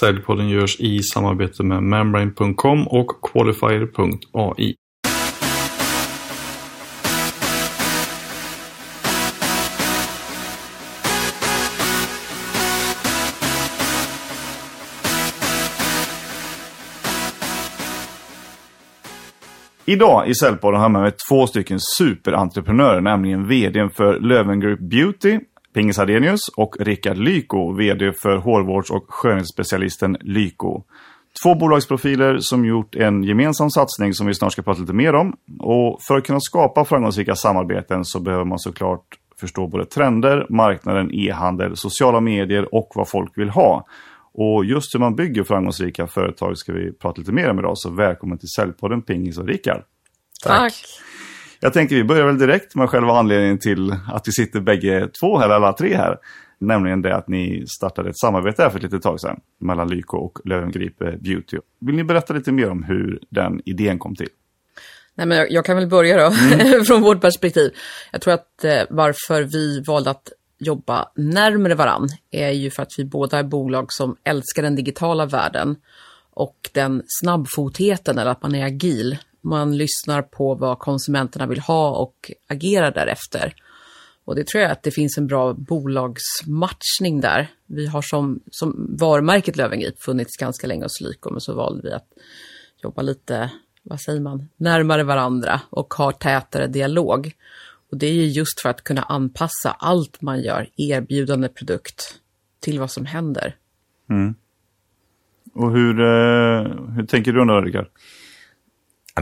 Säljpodden görs i samarbete med Membrane.com och Qualifier.ai. Idag i Säljpodden har jag med mig två stycken superentreprenörer, nämligen vdn för Löven Group Beauty, Pingis Adenius och Rickard Lyko, vd för hårvårds och skönhetsspecialisten Lyko. Två bolagsprofiler som gjort en gemensam satsning som vi snart ska prata lite mer om. Och för att kunna skapa framgångsrika samarbeten så behöver man såklart förstå både trender, marknaden, e-handel, sociala medier och vad folk vill ha. Och just hur man bygger framgångsrika företag ska vi prata lite mer om idag. Så välkommen till Säljpodden Pingis och Rickard. Tack. Jag tänker vi börjar väl direkt med själva anledningen till att vi sitter bägge två, eller alla tre här. Nämligen det att ni startade ett samarbete här för ett litet tag sedan mellan Lyko och Löwengrip Beauty. Vill ni berätta lite mer om hur den idén kom till? Nej, men jag kan väl börja då, mm. från vårt perspektiv. Jag tror att eh, varför vi valde att jobba närmare varann är ju för att vi båda är bolag som älskar den digitala världen och den snabbfotheten, eller att man är agil. Man lyssnar på vad konsumenterna vill ha och agerar därefter. Och det tror jag att det finns en bra bolagsmatchning där. Vi har som, som varumärket Lövengrip funnits ganska länge hos Lyko, men så valde vi att jobba lite, vad säger man, närmare varandra och ha tätare dialog. Och det är ju just för att kunna anpassa allt man gör, erbjudande produkt, till vad som händer. Mm. Och hur, eh, hur tänker du då, Rickard?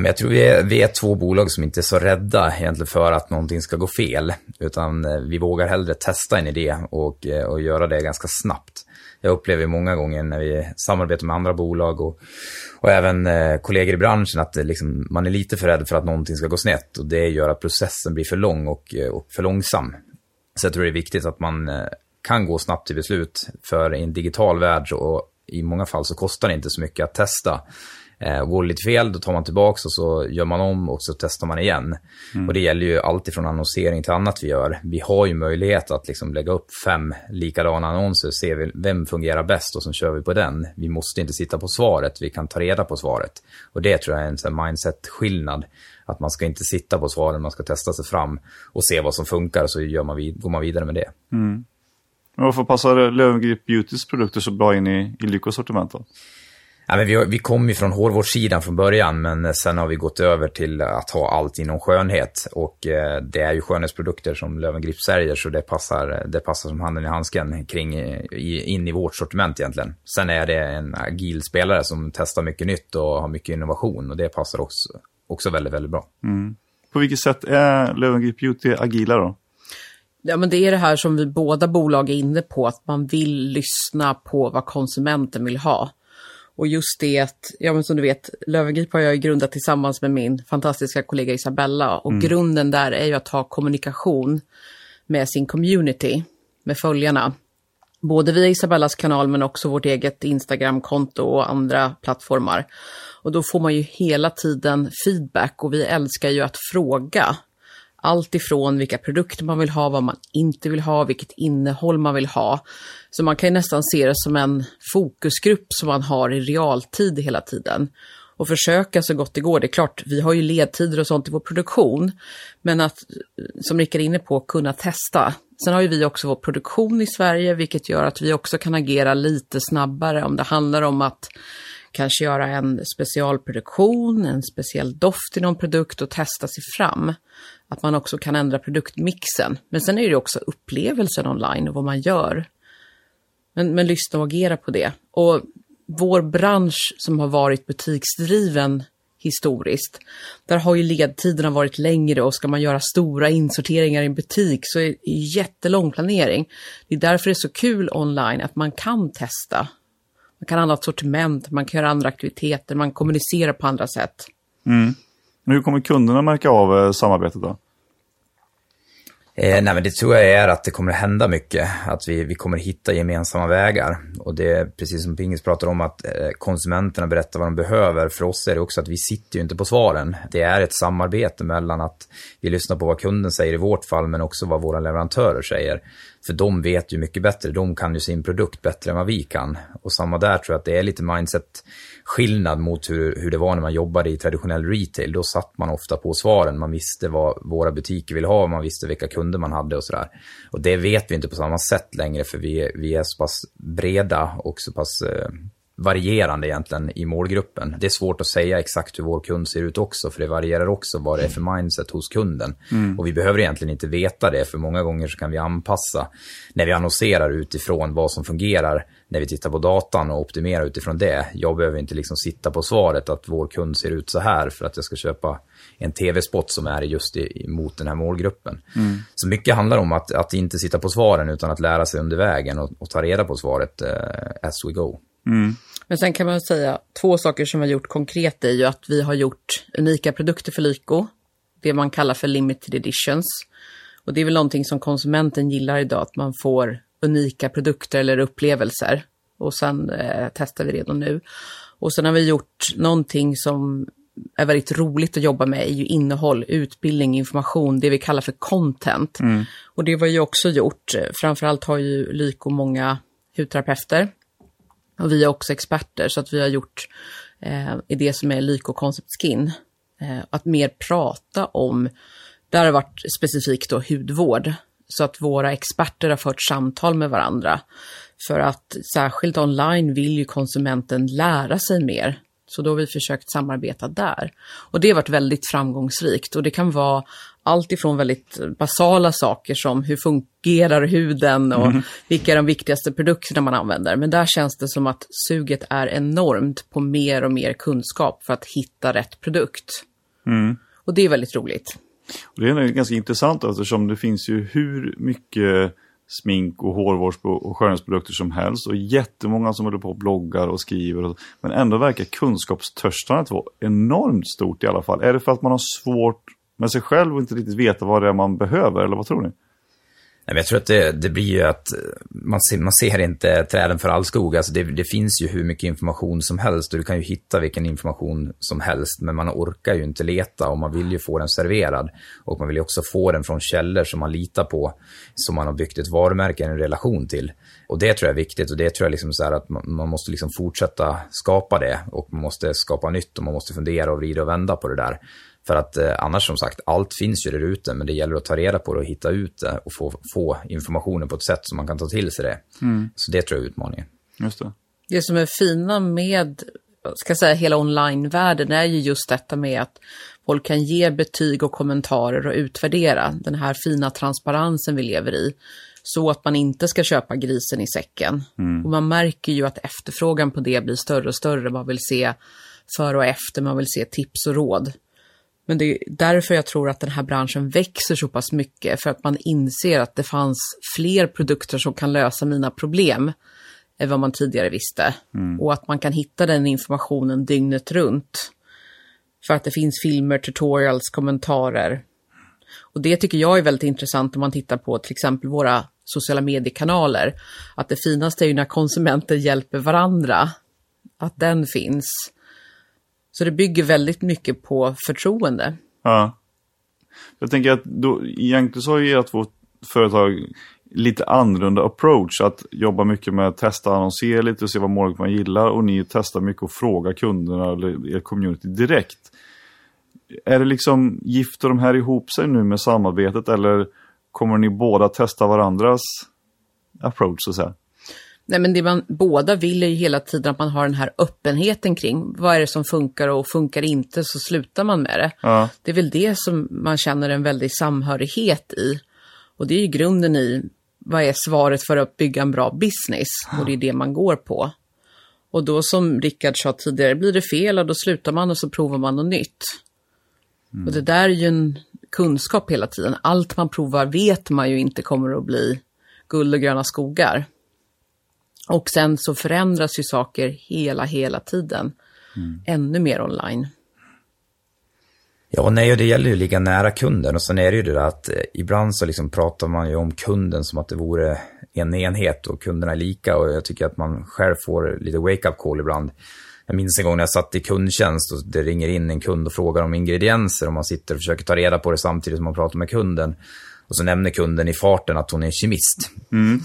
Jag tror vi är, vi är två bolag som inte är så rädda egentligen för att någonting ska gå fel. Utan eh, vi vågar hellre testa en idé och, eh, och göra det ganska snabbt. Jag upplever många gånger när vi samarbetar med andra bolag och, och även eh, kollegor i branschen att liksom, man är lite för rädd för att någonting ska gå snett och det gör att processen blir för lång och, och för långsam. Så jag tror det är viktigt att man kan gå snabbt till beslut. För i en digital värld och i många fall så kostar det inte så mycket att testa. Eh, går det lite fel, då tar man tillbaka och så gör man om och så testar man igen. Mm. Och det gäller ju allt ifrån annonsering till annat vi gör. Vi har ju möjlighet att liksom lägga upp fem likadana annonser, se vem fungerar bäst och så kör vi på den. Vi måste inte sitta på svaret, vi kan ta reda på svaret. Och det tror jag är en mindset-skillnad. Att man ska inte sitta på svaren, man ska testa sig fram och se vad som funkar och så gör man vid, går man vidare med det. Mm. varför passar Löwengrip Beautys produkter så bra in i, i Lycos sortiment då? Ja, men vi, vi kom ju från hårvårdssidan från början, men sen har vi gått över till att ha allt inom skönhet. Och eh, det är ju skönhetsprodukter som Löwengrip säljer, så det passar, det passar som handen i handsken kring, i, in i vårt sortiment egentligen. Sen är det en agil spelare som testar mycket nytt och har mycket innovation och det passar också, också väldigt, väldigt bra. Mm. På vilket sätt är Löwengrip Beauty agila då? Ja, men det är det här som vi båda bolag är inne på, att man vill lyssna på vad konsumenten vill ha. Och just det att, ja men som du vet, Löwengrip har jag grundat tillsammans med min fantastiska kollega Isabella. Och mm. grunden där är ju att ha kommunikation med sin community, med följarna. Både via Isabellas kanal men också vårt eget Instagram-konto och andra plattformar. Och då får man ju hela tiden feedback och vi älskar ju att fråga allt ifrån vilka produkter man vill ha, vad man inte vill ha, vilket innehåll man vill ha. Så man kan ju nästan se det som en fokusgrupp som man har i realtid hela tiden. Och försöka så gott det går. Det är klart, vi har ju ledtider och sånt i vår produktion. Men att, som Rickard är inne på, kunna testa. Sen har ju vi också vår produktion i Sverige, vilket gör att vi också kan agera lite snabbare om det handlar om att kanske göra en specialproduktion, en speciell doft i någon produkt och testa sig fram. Att man också kan ändra produktmixen. Men sen är det också upplevelsen online och vad man gör. Men, men lyssna och agera på det. Och vår bransch som har varit butiksdriven historiskt, där har ju ledtiderna varit längre och ska man göra stora insorteringar i en butik så är det jättelång planering. Det är därför det är så kul online att man kan testa man kan ha annat sortiment, man kan göra andra aktiviteter, man kommunicerar på andra sätt. Mm. Hur kommer kunderna märka av eh, samarbetet då? Eh, nej, men det tror jag är att det kommer att hända mycket. Att vi, vi kommer hitta gemensamma vägar. Och det är precis som Pingis pratar om att eh, konsumenterna berättar vad de behöver. För oss är det också att vi sitter ju inte på svaren. Det är ett samarbete mellan att vi lyssnar på vad kunden säger i vårt fall, men också vad våra leverantörer säger. För de vet ju mycket bättre, de kan ju sin produkt bättre än vad vi kan. Och samma där tror jag att det är lite mindset-skillnad mot hur, hur det var när man jobbade i traditionell retail. Då satt man ofta på svaren, man visste vad våra butiker ville ha, man visste vilka kunder man hade och sådär. Och det vet vi inte på samma sätt längre för vi, vi är så pass breda och så pass eh, varierande egentligen i målgruppen. Det är svårt att säga exakt hur vår kund ser ut också, för det varierar också vad det är för mindset hos kunden. Mm. Och vi behöver egentligen inte veta det, för många gånger så kan vi anpassa när vi annonserar utifrån vad som fungerar, när vi tittar på datan och optimerar utifrån det. Jag behöver inte liksom sitta på svaret att vår kund ser ut så här för att jag ska köpa en tv-spot som är just i, mot den här målgruppen. Mm. Så mycket handlar om att, att inte sitta på svaren utan att lära sig under vägen och, och ta reda på svaret uh, as we go. Mm. Men sen kan man säga två saker som vi har gjort konkret är ju att vi har gjort unika produkter för Lyko. Det man kallar för limited editions. Och det är väl någonting som konsumenten gillar idag, att man får unika produkter eller upplevelser. Och sen eh, testar vi redan nu. Och sen har vi gjort någonting som är väldigt roligt att jobba med är ju innehåll, utbildning, information, det vi kallar för content. Mm. Och det var ju också gjort. Framförallt har ju Lyko många hudterapeuter och vi är också experter så att vi har gjort eh, i det som är Lyko Concept Skin, eh, att mer prata om, där har det varit specifikt då hudvård, så att våra experter har fört samtal med varandra. För att särskilt online vill ju konsumenten lära sig mer. Så då har vi försökt samarbeta där. Och det har varit väldigt framgångsrikt och det kan vara allt ifrån väldigt basala saker som hur fungerar huden och mm. vilka är de viktigaste produkterna man använder. Men där känns det som att suget är enormt på mer och mer kunskap för att hitta rätt produkt. Mm. Och det är väldigt roligt. Och det är ganska intressant eftersom det finns ju hur mycket smink och hårvårds och skönhetsprodukter som helst och jättemånga som håller på och bloggar och skriver. Och, men ändå verkar kunskapstörstandet vara enormt stort i alla fall. Är det för att man har svårt med sig själv och inte riktigt veta vad det är man behöver, eller vad tror ni? Nej, jag tror att det, det blir ju att eh, man ser, man ser inte träden för all skog. Alltså det, det, finns ju hur mycket information som helst och du kan ju hitta vilken information som helst. Men man orkar ju inte leta och man vill ju få den serverad. Och man vill ju också få den från källor som man litar på, som man har byggt ett varumärke, en relation till. Och det tror jag är viktigt och det tror jag liksom så att man, man måste liksom fortsätta skapa det och man måste skapa nytt och man måste fundera och vrida och vända på det där. För att eh, annars som sagt, allt finns ju där ute, men det gäller att ta reda på det och hitta ut det och få, få informationen på ett sätt som man kan ta till sig det. Mm. Så det tror jag är utmaningen. Just det. Det som är fina med, ska säga hela online-världen är ju just detta med att folk kan ge betyg och kommentarer och utvärdera den här fina transparensen vi lever i. Så att man inte ska köpa grisen i säcken. Mm. Och man märker ju att efterfrågan på det blir större och större. Man vill se före och efter, man vill se tips och råd. Men det är därför jag tror att den här branschen växer så pass mycket, för att man inser att det fanns fler produkter som kan lösa mina problem än vad man tidigare visste. Mm. Och att man kan hitta den informationen dygnet runt. För att det finns filmer, tutorials, kommentarer. Och det tycker jag är väldigt intressant om man tittar på till exempel våra sociala mediekanaler. Att det finaste är ju när konsumenter hjälper varandra. Att den finns. Så det bygger väldigt mycket på förtroende. Ja. Jag tänker att då, egentligen så har ju ert två företag lite annorlunda approach. Att jobba mycket med att testa annonsera lite och se vad målgruppen gillar. Och ni testar mycket och fråga kunderna eller er community direkt. Är det liksom, gifter de här ihop sig nu med samarbetet eller kommer ni båda testa varandras approach så att säga? Nej, men det man båda vill är ju hela tiden att man har den här öppenheten kring vad är det som funkar och funkar inte så slutar man med det. Ja. Det är väl det som man känner en väldig samhörighet i. Och det är ju grunden i vad är svaret för att bygga en bra business och det är det man går på. Och då som Rickard sa tidigare, blir det fel och då slutar man och så provar man något nytt. Mm. Och det där är ju en kunskap hela tiden. Allt man provar vet man ju inte kommer att bli guld och gröna skogar. Och sen så förändras ju saker hela, hela tiden. Mm. Ännu mer online. Ja, nej, och det gäller ju att ligga nära kunden. Och sen är det ju det där att eh, ibland så liksom pratar man ju om kunden som att det vore en enhet och kunderna är lika. Och jag tycker att man själv får lite wake-up call ibland. Jag minns en gång när jag satt i kundtjänst och det ringer in en kund och frågar om ingredienser och man sitter och försöker ta reda på det samtidigt som man pratar med kunden. Och så nämner kunden i farten att hon är kemist.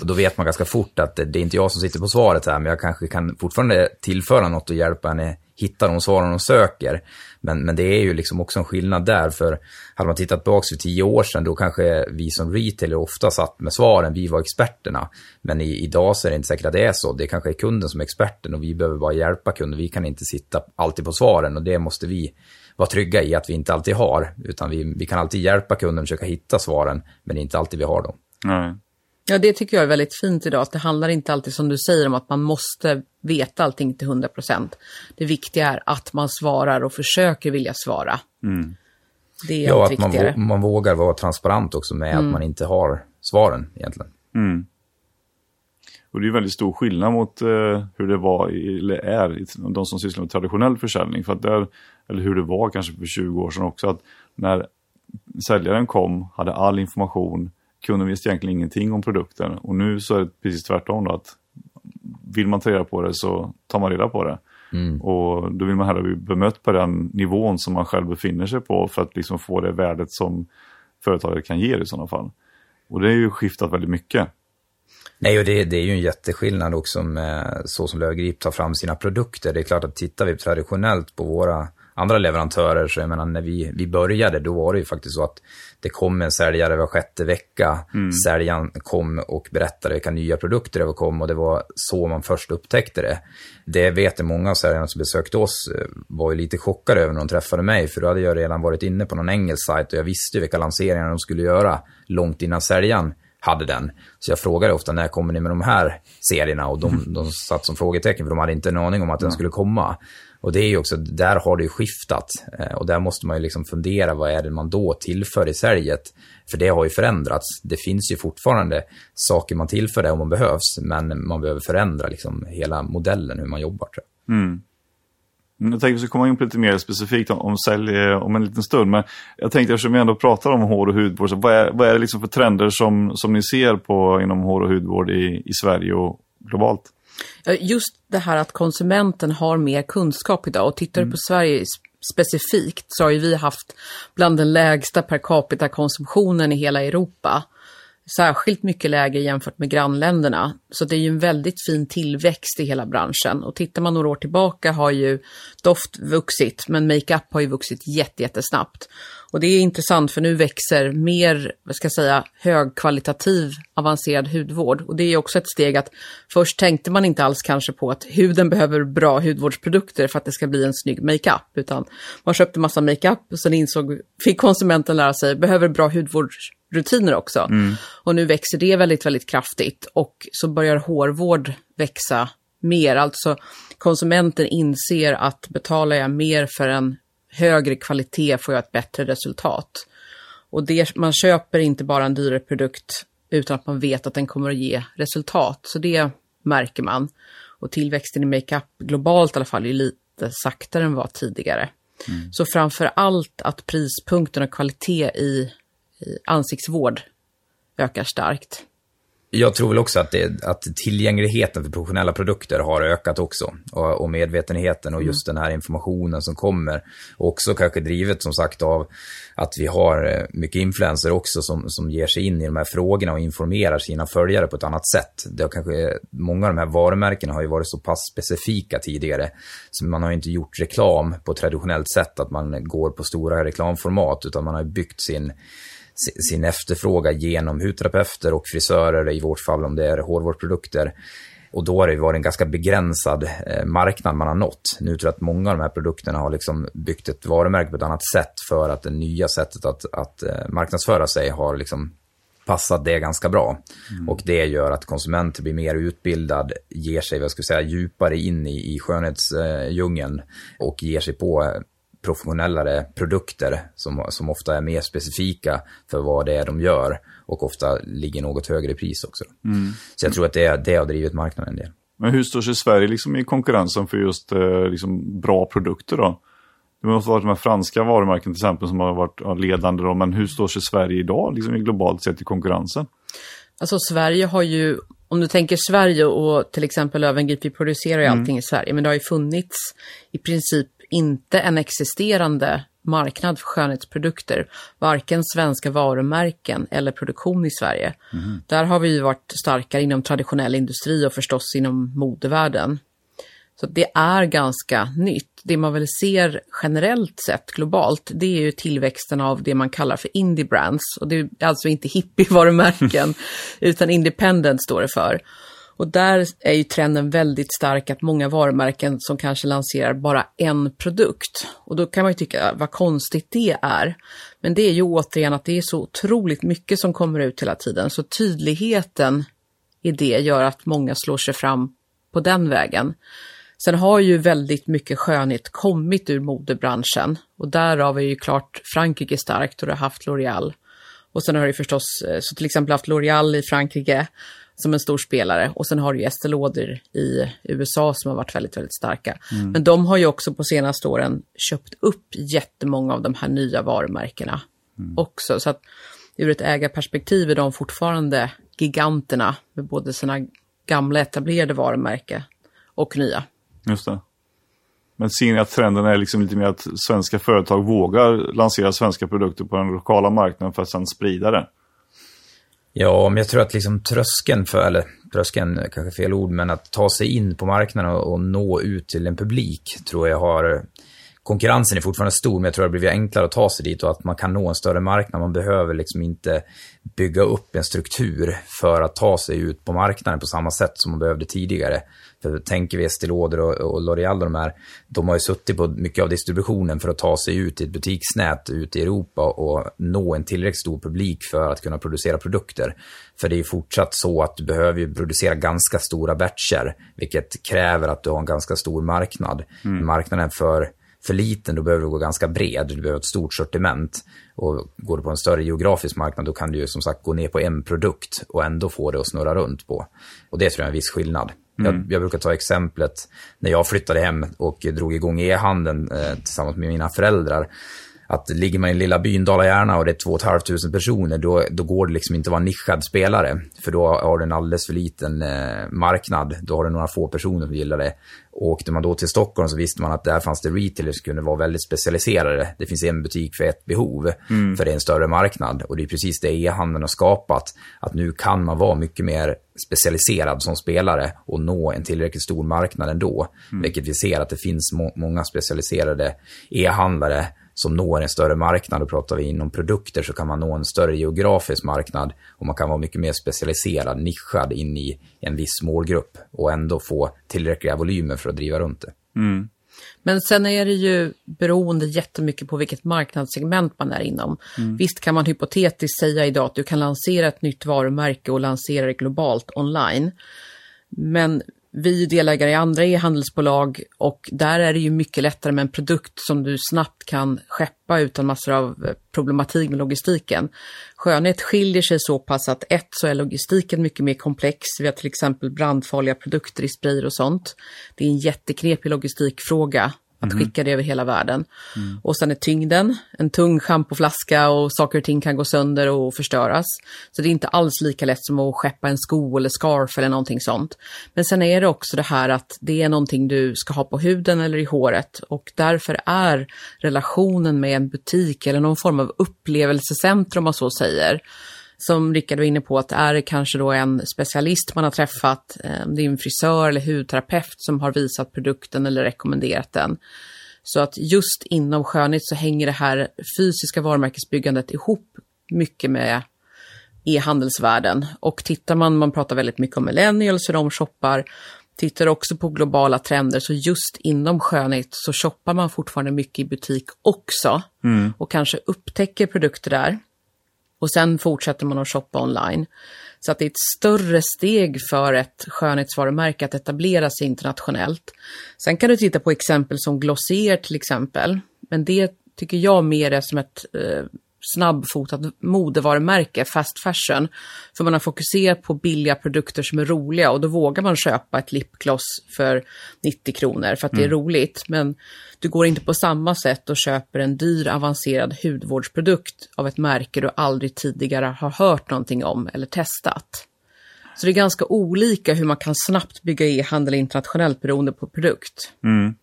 Och då vet man ganska fort att det, det är inte jag som sitter på svaret här, men jag kanske kan fortfarande tillföra något och hjälpa henne hitta de svaren hon söker. Men, men det är ju liksom också en skillnad där, för hade man tittat tillbaka för tio år sedan, då kanske vi som retailer ofta satt med svaren, vi var experterna. Men i, idag så är det inte säkert att det är så. Det kanske är kunden som är experten och vi behöver bara hjälpa kunden. Vi kan inte sitta alltid på svaren och det måste vi vara trygga i att vi inte alltid har. Utan vi, vi kan alltid hjälpa kunden att försöka hitta svaren, men det är inte alltid vi har dem. Nej. Ja, det tycker jag är väldigt fint idag. Att det handlar inte alltid som du säger om att man måste veta allting till 100 procent. Det viktiga är att man svarar och försöker vilja svara. Det är Ja, att man, viktigare. vå- man vågar vara transparent också med att man inte har svaren egentligen. Och det är ju väldigt stor skillnad mot eh, hur det var, i, eller är, i de som sysslar med traditionell försäljning. För att där, eller hur det var kanske för 20 år sedan också, att när säljaren kom, hade all information, kunden visste egentligen ingenting om produkten. Och nu så är det precis tvärtom då, att vill man ta reda på det så tar man reda på det. Och då vill man hellre bli bemött på den nivån som man själv befinner sig på för att liksom få det värdet som företaget kan ge i sådana fall. Och det är ju skiftat väldigt mycket. Nej, och det, det är ju en jätteskillnad också med så som Löfgrip tar fram sina produkter. Det är klart att tittar vi traditionellt på våra andra leverantörer, så jag menar när vi, vi började, då var det ju faktiskt så att det kom en säljare var sjätte vecka. Säljaren kom och berättade vilka nya produkter det kom och det var så man först upptäckte det. Det vet jag många av säljarna som besökte oss eh, var ju lite chockade över när de träffade mig, för då hade jag redan varit inne på någon engelsk sajt och jag visste ju vilka lanseringar de skulle göra långt innan säljaren hade den. Så jag frågade ofta när kommer ni med de här serierna och de, de satt som frågetecken för de hade inte en aning om att den skulle komma. Och det är ju också, där har det ju skiftat. Eh, och där måste man ju liksom fundera, vad är det man då tillför i säljet? För det har ju förändrats. Det finns ju fortfarande saker man tillför det om man behövs, men man behöver förändra liksom hela modellen hur man jobbar. Tror jag. Mm, Jag tänkte att vi ska komma in på lite mer specifikt om, om sälj eh, om en liten stund. Men jag tänkte eftersom vi ändå pratar om hår och hudvård, så vad är, vad är det liksom för trender som, som ni ser på inom hår och hudvård i, i Sverige och globalt? Ja, Just det här att konsumenten har mer kunskap idag och tittar du på Sverige specifikt så har ju vi haft bland den lägsta per capita-konsumtionen i hela Europa. Särskilt mycket lägre jämfört med grannländerna. Så det är ju en väldigt fin tillväxt i hela branschen. Och tittar man några år tillbaka har ju doft vuxit, men makeup har ju vuxit jätte, jättesnabbt. Och det är intressant för nu växer mer, vad ska jag säga, högkvalitativ avancerad hudvård. Och det är också ett steg att först tänkte man inte alls kanske på att huden behöver bra hudvårdsprodukter för att det ska bli en snygg makeup. Utan man köpte massa makeup och sen insåg, fick konsumenten lära sig, behöver bra hudvårdsrutiner också. Och nu växer det väldigt, väldigt kraftigt. Och så börjar hårvård växa mer. Alltså konsumenten inser att betalar jag mer för en högre kvalitet får jag ett bättre resultat. Och det, man köper inte bara en dyrare produkt utan att man vet att den kommer att ge resultat. Så det märker man. Och tillväxten i makeup globalt i alla fall är lite saktare än vad tidigare. Så framför allt att prispunkten och kvalitet i, i ansiktsvård ökar starkt. Jag tror väl också att, det, att tillgängligheten för professionella produkter har ökat också. Och, och medvetenheten och just den här informationen som kommer. Och också kanske drivet som sagt av att vi har eh, mycket influenser också som, som ger sig in i de här frågorna och informerar sina följare på ett annat sätt. Det har kanske, eh, många av de här varumärkena har ju varit så pass specifika tidigare. Så man har ju inte gjort reklam på traditionellt sätt, att man går på stora reklamformat, utan man har byggt sin sin efterfrågan genom hudterapeuter och frisörer, i vårt fall om det är hårvårdsprodukter. Och då har det varit en ganska begränsad eh, marknad man har nått. Nu tror jag att många av de här produkterna har liksom byggt ett varumärke på ett annat sätt för att det nya sättet att, att eh, marknadsföra sig har liksom passat det ganska bra. Och det gör att konsumenter blir mer utbildad, ger sig, vad jag skulle säga, djupare in i, i skönhetsdjungeln och ger sig på eh, professionellare produkter som, som ofta är mer specifika för vad det är de gör och ofta ligger något högre i pris också. Så jag tror att det, det har drivit marknaden en del. Men hur står sig Sverige liksom i konkurrensen för just eh, liksom bra produkter då? Det måste ha varit de här franska varumärken till exempel som har varit ledande då, men hur står sig Sverige idag liksom i globalt sett i konkurrensen? Alltså Sverige har ju, om du tänker Sverige och till exempel Löwengrip, vi producerar ju allting i Sverige, men det har ju funnits i princip inte en existerande marknad för skönhetsprodukter, varken svenska varumärken eller produktion i Sverige. Mm. Där har vi ju varit starkare inom traditionell industri och förstås inom modevärlden. Så det är ganska nytt. Det man väl ser generellt sett globalt, det är ju tillväxten av det man kallar för indie brands. Och det är alltså inte hippie-varumärken, utan independent står det för. Och där är ju trenden väldigt stark att många varumärken som kanske lanserar bara en produkt. Och då kan man ju tycka vad konstigt det är. Men det är ju återigen att det är så otroligt mycket som kommer ut hela tiden. Så tydligheten i det gör att många slår sig fram på den vägen. Sen har ju väldigt mycket skönhet kommit ur modebranschen och därav är ju klart Frankrike starkt och det har haft L'Oreal. Och sen har det förstås, eh, så till exempel haft L'Oreal i Frankrike som en stor spelare och sen har du ju Estée Lauder i USA som har varit väldigt, väldigt starka. Mm. Men de har ju också på senaste åren köpt upp jättemånga av de här nya varumärkena mm. också. Så att ur ett ägarperspektiv är de fortfarande giganterna med både sina gamla etablerade varumärken och nya. Just det. Men ser ni att trenden är liksom lite mer att svenska företag vågar lansera svenska produkter på den lokala marknaden för att sedan sprida det? Ja, men jag tror att liksom tröskeln för, eller tröskeln kanske fel ord, men att ta sig in på marknaden och, och nå ut till en publik tror jag har konkurrensen är fortfarande stor, men jag tror det har blivit enklare att ta sig dit och att man kan nå en större marknad. Man behöver liksom inte bygga upp en struktur för att ta sig ut på marknaden på samma sätt som man behövde tidigare. För tänker vi Estée Lauder och, och L'Oreal och de här, de har ju suttit på mycket av distributionen för att ta sig ut i ett butiksnät ute i Europa och nå en tillräckligt stor publik för att kunna producera produkter. För det är fortsatt så att du behöver ju producera ganska stora batcher, vilket kräver att du har en ganska stor marknad. Mm. Marknaden för för liten, då behöver du gå ganska bred. Du behöver ett stort sortiment. Och går du på en större geografisk marknad, då kan du ju som sagt gå ner på en produkt och ändå få det att snurra runt på. Och det tror jag är en viss skillnad. Mm. Jag, jag, brukar ta exemplet när jag flyttade hem och drog igång e-handeln eh, tillsammans med mina föräldrar att ligger man i lilla byn Dala-Järna och det är 2 500 personer, då, då går det liksom inte att vara nischad spelare. För då har du en alldeles för liten eh, marknad. Då har du några få personer som gillar det. Och åkte man då till Stockholm så visste man att där fanns det retailers som kunde vara väldigt specialiserade. Det finns en butik för ett behov, mm. för det är en större marknad. Och det är precis det e-handeln har skapat. Att nu kan man vara mycket mer specialiserad som spelare och nå en tillräckligt stor marknad ändå. Mm. Vilket vi ser att det finns må många specialiserade e-handlare som når en större marknad. Och pratar vi inom produkter så kan man nå en större geografisk marknad och man kan vara mycket mer specialiserad, nischad in i en viss målgrupp och ändå få tillräckliga volymer för att driva runt det. Mm. Men sen är det ju beroende jättemycket på vilket marknadssegment man är inom. Mm. Visst kan man hypotetiskt säga idag att du kan lansera ett nytt varumärke och lansera det globalt online. Men vi är delägare i andra e-handelsbolag och där är det ju mycket lättare med en produkt som du snabbt kan skeppa utan massor av eh, problematik med logistiken. Skönhet skiljer sig så pass att ett så är logistiken mycket mer komplex. Vi har till exempel brandfarliga produkter i sprayer och sånt. Det är en jätteknepig logistikfråga att mm. skicka det över hela världen. Mm. Och sen är tyngden, en tung schampoflaska och saker och ting kan gå sönder och förstöras. Så det är inte alls lika lätt som att skeppa en sko eller scarf eller någonting sånt. Men sen är det också det här att det är någonting du ska ha på huden eller i håret och därför är relationen med en butik eller någon form av upplevelsecentrum om man så säger som Rickard var inne på, att är det kanske då en specialist man har träffat, eh, det är en frisör eller hudterapeut som har visat produkten eller rekommenderat den. Så att just inom skönhet så hänger det här fysiska varumärkesbyggandet ihop mycket med e-handelsvärlden. Och tittar man, man pratar väldigt mycket om millennials, hur de shoppar, tittar också på globala trender, så just inom skönhet så shoppar man fortfarande mycket i butik också. Mm. Och kanske upptäcker produkter där. Och sen fortsätter man att shoppa online. Så att det är ett större steg för ett skönhetsvarumärke att etablera sig internationellt. Sen kan du titta på exempel som Glossier till exempel. Men det tycker jag mer är som ett eh, snabbfotat modevarumärke, fast fashion. För man har fokuserat på billiga produkter som är roliga och då vågar man köpa ett lipgloss för 90 kronor för att det är mm. roligt. Men du går inte på samma sätt och köper en dyr avancerad hudvårdsprodukt av ett märke du aldrig tidigare har hört någonting om eller testat. Så det är ganska olika hur man kan snabbt bygga e-handel internationellt beroende på produkt. Mm.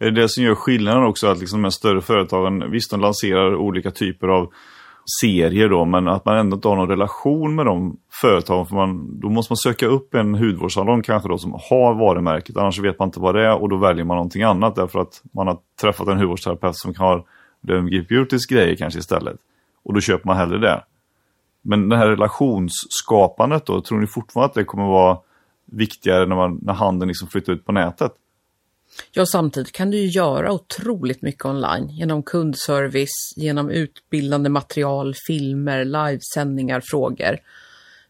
Är det det som gör skillnaden också? Att liksom de här större företagen, visst de lanserar olika typer av serier då, men att man ändå inte har någon relation med de företagen. För man, då måste man söka upp en hudvårdssalong kanske då som har varumärket, annars vet man inte vad det är och då väljer man någonting annat därför att man har träffat en hudvårdsterapeut som har Dermgip Beautys grejer kanske istället. Och då köper man hellre det. Men det här relationsskapandet då, tror ni fortfarande att det kommer vara viktigare när, man, när handeln liksom flyttar ut på nätet? Ja, samtidigt kan du ju göra otroligt mycket online genom kundservice, genom utbildande material, filmer, livesändningar, frågor.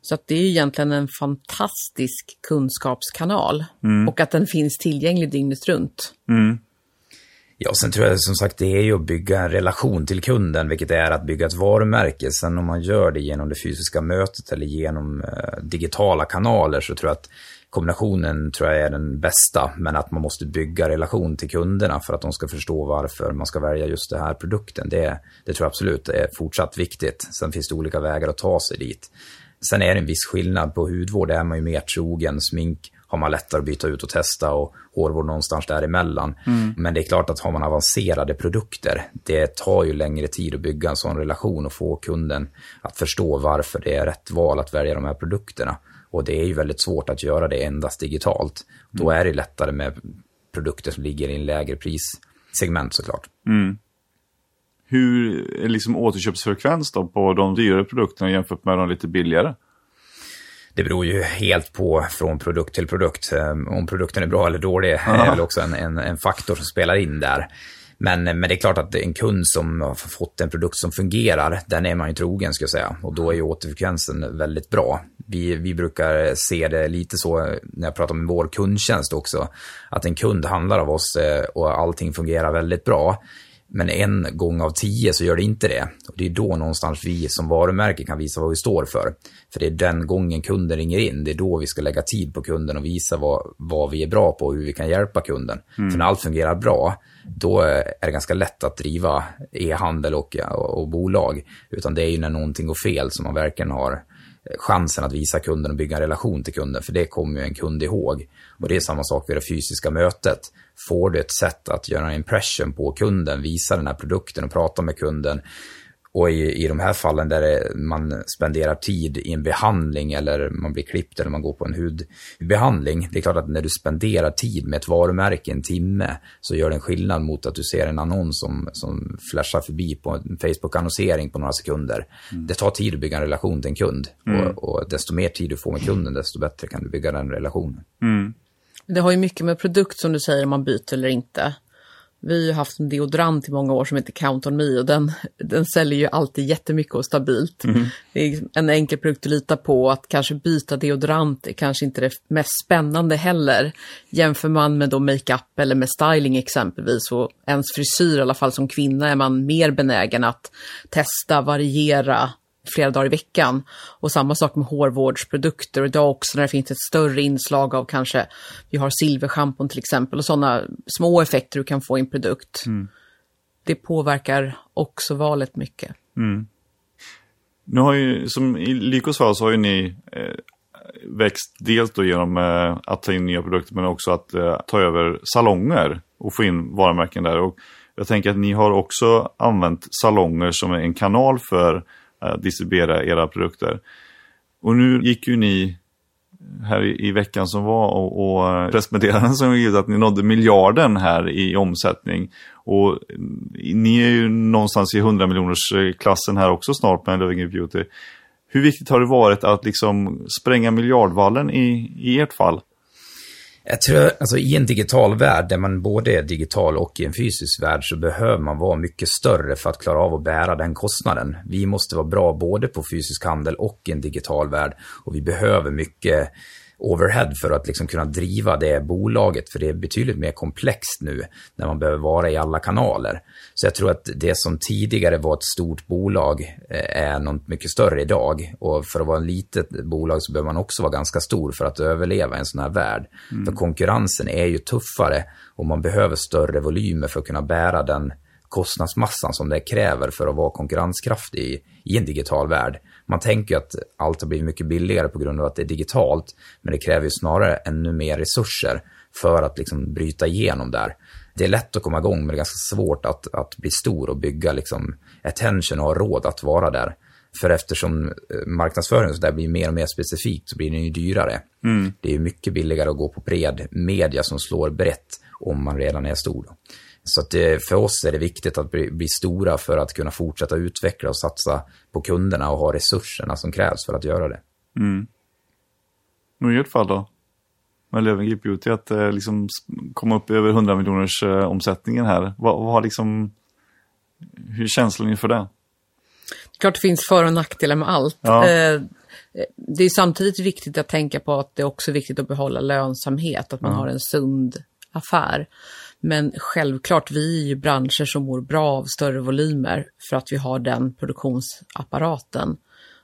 Så att det är ju egentligen en fantastisk kunskapskanal mm. och att den finns tillgänglig dygnet runt. Mm. Ja, sen tror jag som sagt det är ju att bygga en relation till kunden, vilket är att bygga ett varumärke. Sen om man gör det genom det fysiska mötet eller genom eh, digitala kanaler så tror jag att kombinationen tror jag är den bästa. Men att man måste bygga relation till kunderna för att de ska förstå varför man ska välja just den här produkten. Det, det tror jag absolut är fortsatt viktigt. Sen finns det olika vägar att ta sig dit. Sen är det en viss skillnad på hudvård, där är man ju mer trogen. Smink har man lättare att byta ut och testa och hårvård någonstans däremellan. Mm. Men det är klart att har man avancerade produkter, det tar ju längre tid att bygga en sån relation och få kunden att förstå varför det är rätt val att välja de här produkterna. Och det är ju väldigt svårt att göra det endast digitalt. Mm. Då är det lättare med produkter som ligger i en lägre prissegment såklart. Mm. Hur är liksom återköpsfrekvens då på de dyrare produkterna jämfört med de lite billigare? det beror ju helt på från produkt till produkt. Ehm, om produkten är bra eller dålig Aha. är väl också en, en, en, faktor som spelar in där. Men, men det är klart att en kund som har fått en produkt som fungerar, den är man ju trogen ska jag säga. Och då är ju återfrekvensen väldigt bra. Vi, vi brukar se det lite så när jag pratar med vår kundtjänst också. Att en kund handlar av oss eh, och allting fungerar väldigt bra. Men en gång av tio så gör det inte det. Och det är då någonstans vi som varumärke kan visa vad vi står för. För det är den gången kunden ringer in, det är då vi ska lägga tid på kunden och visa vad, vad vi är bra på och hur vi kan hjälpa kunden. Mm. För när allt fungerar bra, då är det ganska lätt att driva e-handel och, och, och bolag. Utan det är ju när någonting går fel som man verkligen har chansen att visa kunden och bygga en relation till kunden, för det kommer ju en kund ihåg. Och det är samma sak vid det fysiska mötet. Får du ett sätt att göra en impression på kunden, visa den här produkten och prata med kunden, och i, i de här fallen där det, man spenderar tid i en behandling eller man blir klippt eller man går på en hudbehandling. Det är klart att när du spenderar tid med ett varumärke en timme så gör det en skillnad mot att du ser en annons som, som flashar förbi på en Facebook-annonsering på några sekunder. Mm. Det tar tid att bygga en relation till en kund mm. och, och, desto mer tid du får med kunden desto bättre kan du bygga den relationen. Mm. Det har ju mycket med produkt som du säger om man byter eller inte. Vi har haft en deodorant i många år som heter Count on Me och den, den säljer ju alltid jättemycket och stabilt. Mm. Det är en enkel produkt att lita på. Att kanske byta deodorant är kanske inte det mest spännande heller. Jämför man med då makeup eller med styling exempelvis och ens frisyr i alla fall som kvinna är man mer benägen att testa, variera, flera dagar i veckan. Och samma sak med hårvårdsprodukter. Och idag också när det finns ett större inslag av kanske, vi har silverschampon till exempel och sådana små effekter du kan få i en produkt. Mm. Det påverkar också valet mycket. Mm. Nu har ju, som i Lykos fall så har ju ni eh, växt dels då genom eh, att ta in nya produkter men också att eh, ta över salonger och få in varumärken där. Och jag tänker att ni har också använt salonger som en kanal för Eh, distribuera era produkter. Och nu gick ju ni här i, veckan som var och, och eh, pressmeddelanden som givet att ni nådde miljarden här i omsättning. Och mm, ni är ju någonstans i 100 miljoners klassen här också snart med Löfven Beauty. Hur viktigt har det varit att liksom spränga miljardvallen i, i ert fall? Jag tror, alltså i en digital värld där man både är digital och i en fysisk värld så behöver man vara mycket större för att klara av att bära den kostnaden. Vi måste vara bra både på fysisk handel och i en digital värld och vi behöver mycket overhead för att liksom kunna driva det bolaget. För det är betydligt mer komplext nu när man behöver vara i alla kanaler. Så jag tror att det som tidigare var ett stort bolag eh, är något mycket större idag. Och för att vara ett litet bolag så behöver man också vara ganska stor för att överleva i en sån här värld. Mm. För konkurrensen är ju tuffare och man behöver större volymer för att kunna bära den kostnadsmassan som det kräver för att vara konkurrenskraftig i, i en digital värld. Man tänker att allt har blivit mycket billigare på grund av att det är digitalt, men det kräver ju snarare ännu mer resurser för att liksom bryta igenom där. Det är lätt att komma igång men det är ganska svårt att, att bli stor och bygga liksom attention och ha råd att vara där. För eftersom eh, marknadsföringen så där blir mer och mer specifikt så blir den ju dyrare. Mm. Det är mycket billigare att gå på bred media som slår brett om man redan är stor. Så att det, för oss är det viktigt att bli, bli, stora för att kunna fortsätta utveckla och satsa på kunderna och ha resurserna som krävs för att göra det. Mm. Och i ert fall då? Med Löwengrip Beauty, att eh, liksom komma upp över 100 miljoners eh, omsättningen här. Vad, vad har liksom, hur är känslan inför det? Klart det finns för och nackdelar med allt. Ja. Eh, det är samtidigt viktigt att tänka på att det är också viktigt att behålla lönsamhet, att man mm. har en sund affär. Men självklart, vi är ju branscher som mår bra av större volymer för att vi har den produktionsapparaten.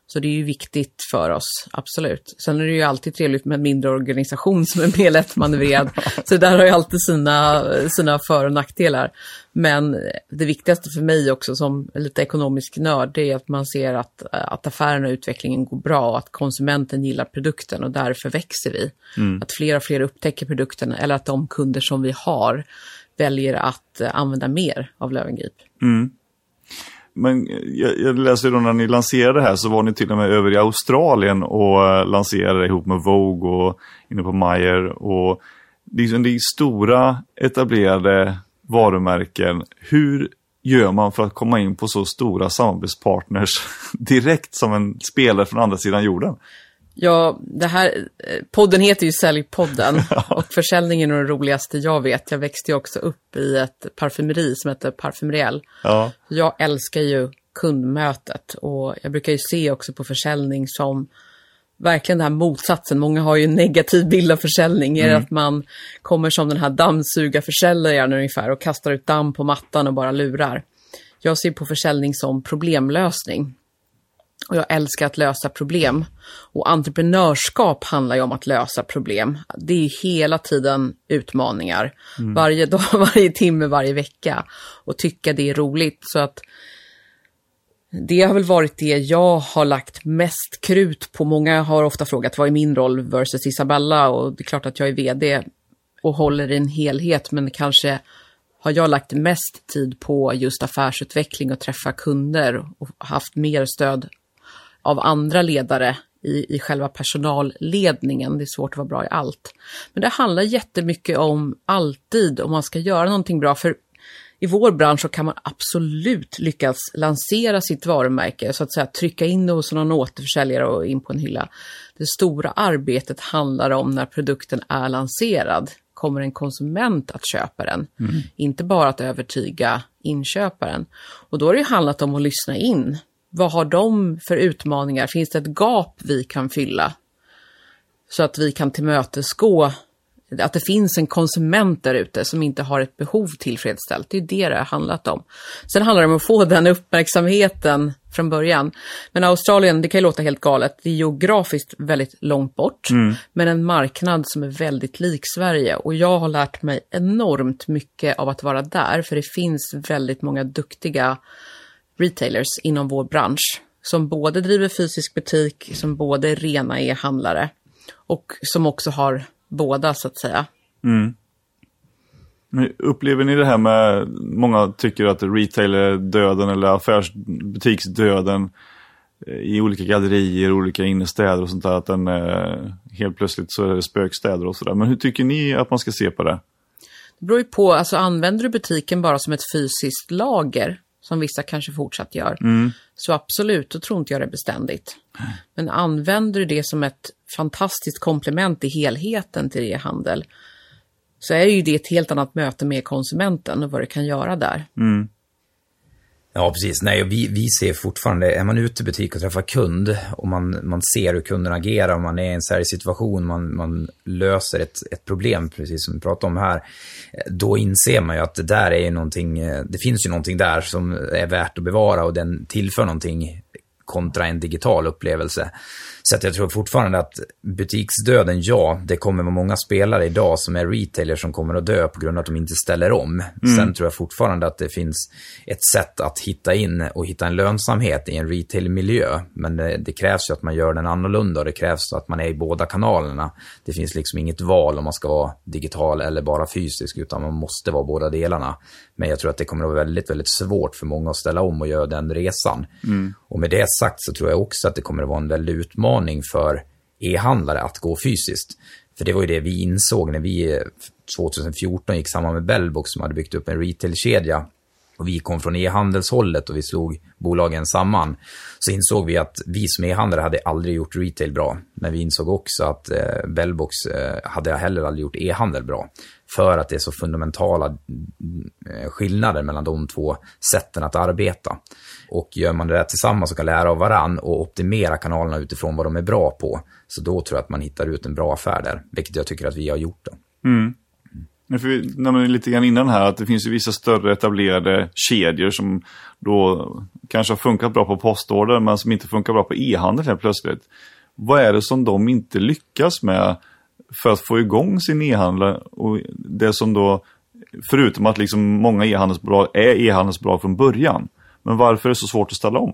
Så det är ju viktigt för oss, absolut. Sen är det ju alltid trevligt med en mindre organisation som är mer lättmanövrerad. Så där har ju alltid sina, sina för och nackdelar. Men det viktigaste för mig också som lite ekonomisk nörd, det är att man ser att, att affärerna och utvecklingen går bra och att konsumenten gillar produkten och därför växer vi. Mm. Att fler och fler upptäcker produkten eller att de kunder som vi har väljer att använda mer av Lövengrip. Mm. Men eh, jag, jag läste då när ni lanserade det här så var ni till och med över i Australien och eh, lanserade ihop med Vogue och inne på Meyer. Och liksom det är stora etablerade varumärken. Hur gör man för att komma in på så stora samarbetspartners direkt som en spelare från andra sidan jorden? Ja, det här, eh, podden heter ju Säljpodden och försäljningen är det roligaste jag vet. Jag växte ju också upp i ett parfymeri som heter Parfymeriel. Ja. Jag älskar ju kundmötet och jag brukar ju se också på försäljning som verkligen den här motsatsen. Många har ju en negativ bild av försäljning. Mm. Är det att man kommer som den här dammsugarförsäljaren ungefär och kastar ut damm på mattan och bara lurar. Jag ser på försäljning som problemlösning. Och jag älskar att lösa problem. Och entreprenörskap handlar ju om att lösa problem. Det är hela tiden utmaningar. Mm. Varje dag, varje timme, varje vecka. Och tycka det är roligt. Så att det har väl varit det jag har lagt mest krut på. Många har ofta frågat vad är min roll versus Isabella? Och det är klart att jag är vd och håller i en helhet. Men kanske har jag lagt mest tid på just affärsutveckling och träffa kunder och haft mer stöd av andra ledare i, i själva personalledningen. Det är svårt att vara bra i allt. Men det handlar jättemycket om alltid om man ska göra någonting bra. För i vår bransch så kan man absolut lyckas lansera sitt varumärke, så att säga trycka in det hos någon återförsäljare och in på en hylla. Det stora arbetet handlar om när produkten är lanserad. Kommer en konsument att köpa den? Mm. Inte bara att övertyga inköparen. Och då har det ju handlat om att lyssna in. Vad har de för utmaningar? Finns det ett gap vi kan fylla? Så att vi kan tillmötesgå att det finns en konsument där ute som inte har ett behov tillfredsställt. Det är det det har handlat om. Sen handlar det om att få den uppmärksamheten från början. Men Australien, det kan ju låta helt galet, det är geografiskt väldigt långt bort, mm. men en marknad som är väldigt lik Sverige. Och jag har lärt mig enormt mycket av att vara där, för det finns väldigt många duktiga retailers inom vår bransch som både driver fysisk butik, som både är rena e-handlare och som också har båda så att säga. Mm. Upplever ni det här med, många tycker att retail är döden eller affärsbutiksdöden eh, i olika gallerier, olika innerstäder och sånt där, att den helt plötsligt så är det spökstäder och sådär. Men hur tycker ni att man ska se på det? Det beror ju på, alltså använder du butiken bara som ett fysiskt lager som vissa kanske fortsatt gör, mm. så absolut, då tror inte jag det är beständigt. Men använder du det som ett fantastiskt komplement i helheten till e-handel, så är ju det ett helt annat möte med konsumenten och vad du kan göra där. Mm. Ja, precis. Nej, vi, vi ser fortfarande, är man ute i butik och träffar kund och man, man ser hur kunden agerar, och man är i en säljsituation, man, man löser ett, ett problem, precis som vi pratade om här, då inser man ju att det där är någonting, det finns ju någonting där som är värt att bevara och den tillför någonting kontra en digital upplevelse. Så att jag tror fortfarande att butiksdöden, ja, det kommer vara många spelare idag som är retailers som kommer att dö på grund av att de inte ställer om. Mm. Sen tror jag fortfarande att det finns ett sätt att hitta in och hitta en lönsamhet i en retailmiljö. Men det, det krävs ju att man gör den annorlunda och det krävs att man är i båda kanalerna. Det finns liksom inget val om man ska vara digital eller bara fysisk, utan man måste vara båda delarna. Men jag tror att det kommer att vara väldigt, väldigt svårt för många att ställa om och göra den resan. Mm. Och med det sagt så tror jag också att det kommer att vara en väldig utmaning för e-handlare att gå fysiskt. För det var ju det vi insåg när vi eh, 2014 gick samman med Bellbox som hade byggt upp en retailkedja och vi kom från e-handelshållet och vi slog bolagen samman, så insåg vi att vi som e-handlare hade aldrig gjort retail bra. Men vi insåg också att eh, Bellbox eh, hade heller aldrig gjort e-handel bra. För att det är så fundamentala mm, eh, skillnader mellan de två sätten att arbeta. Och gör man det tillsammans och kan lära av varann och optimera kanalerna utifrån vad de är bra på, så då tror jag att man hittar ut en bra affär där. Vilket jag tycker att vi har gjort. Då. Mm. För vi nämnde lite grann innan här att det finns ju vissa större etablerade kedjor som då kanske har funkat bra på postorder men som inte funkar bra på e-handel helt plötsligt. Vad är det som de inte lyckas med för att få igång sin e-handel och det som då, förutom att liksom många e-handelsbolag är e-handelsbolag från början. Men varför är det så svårt att ställa om?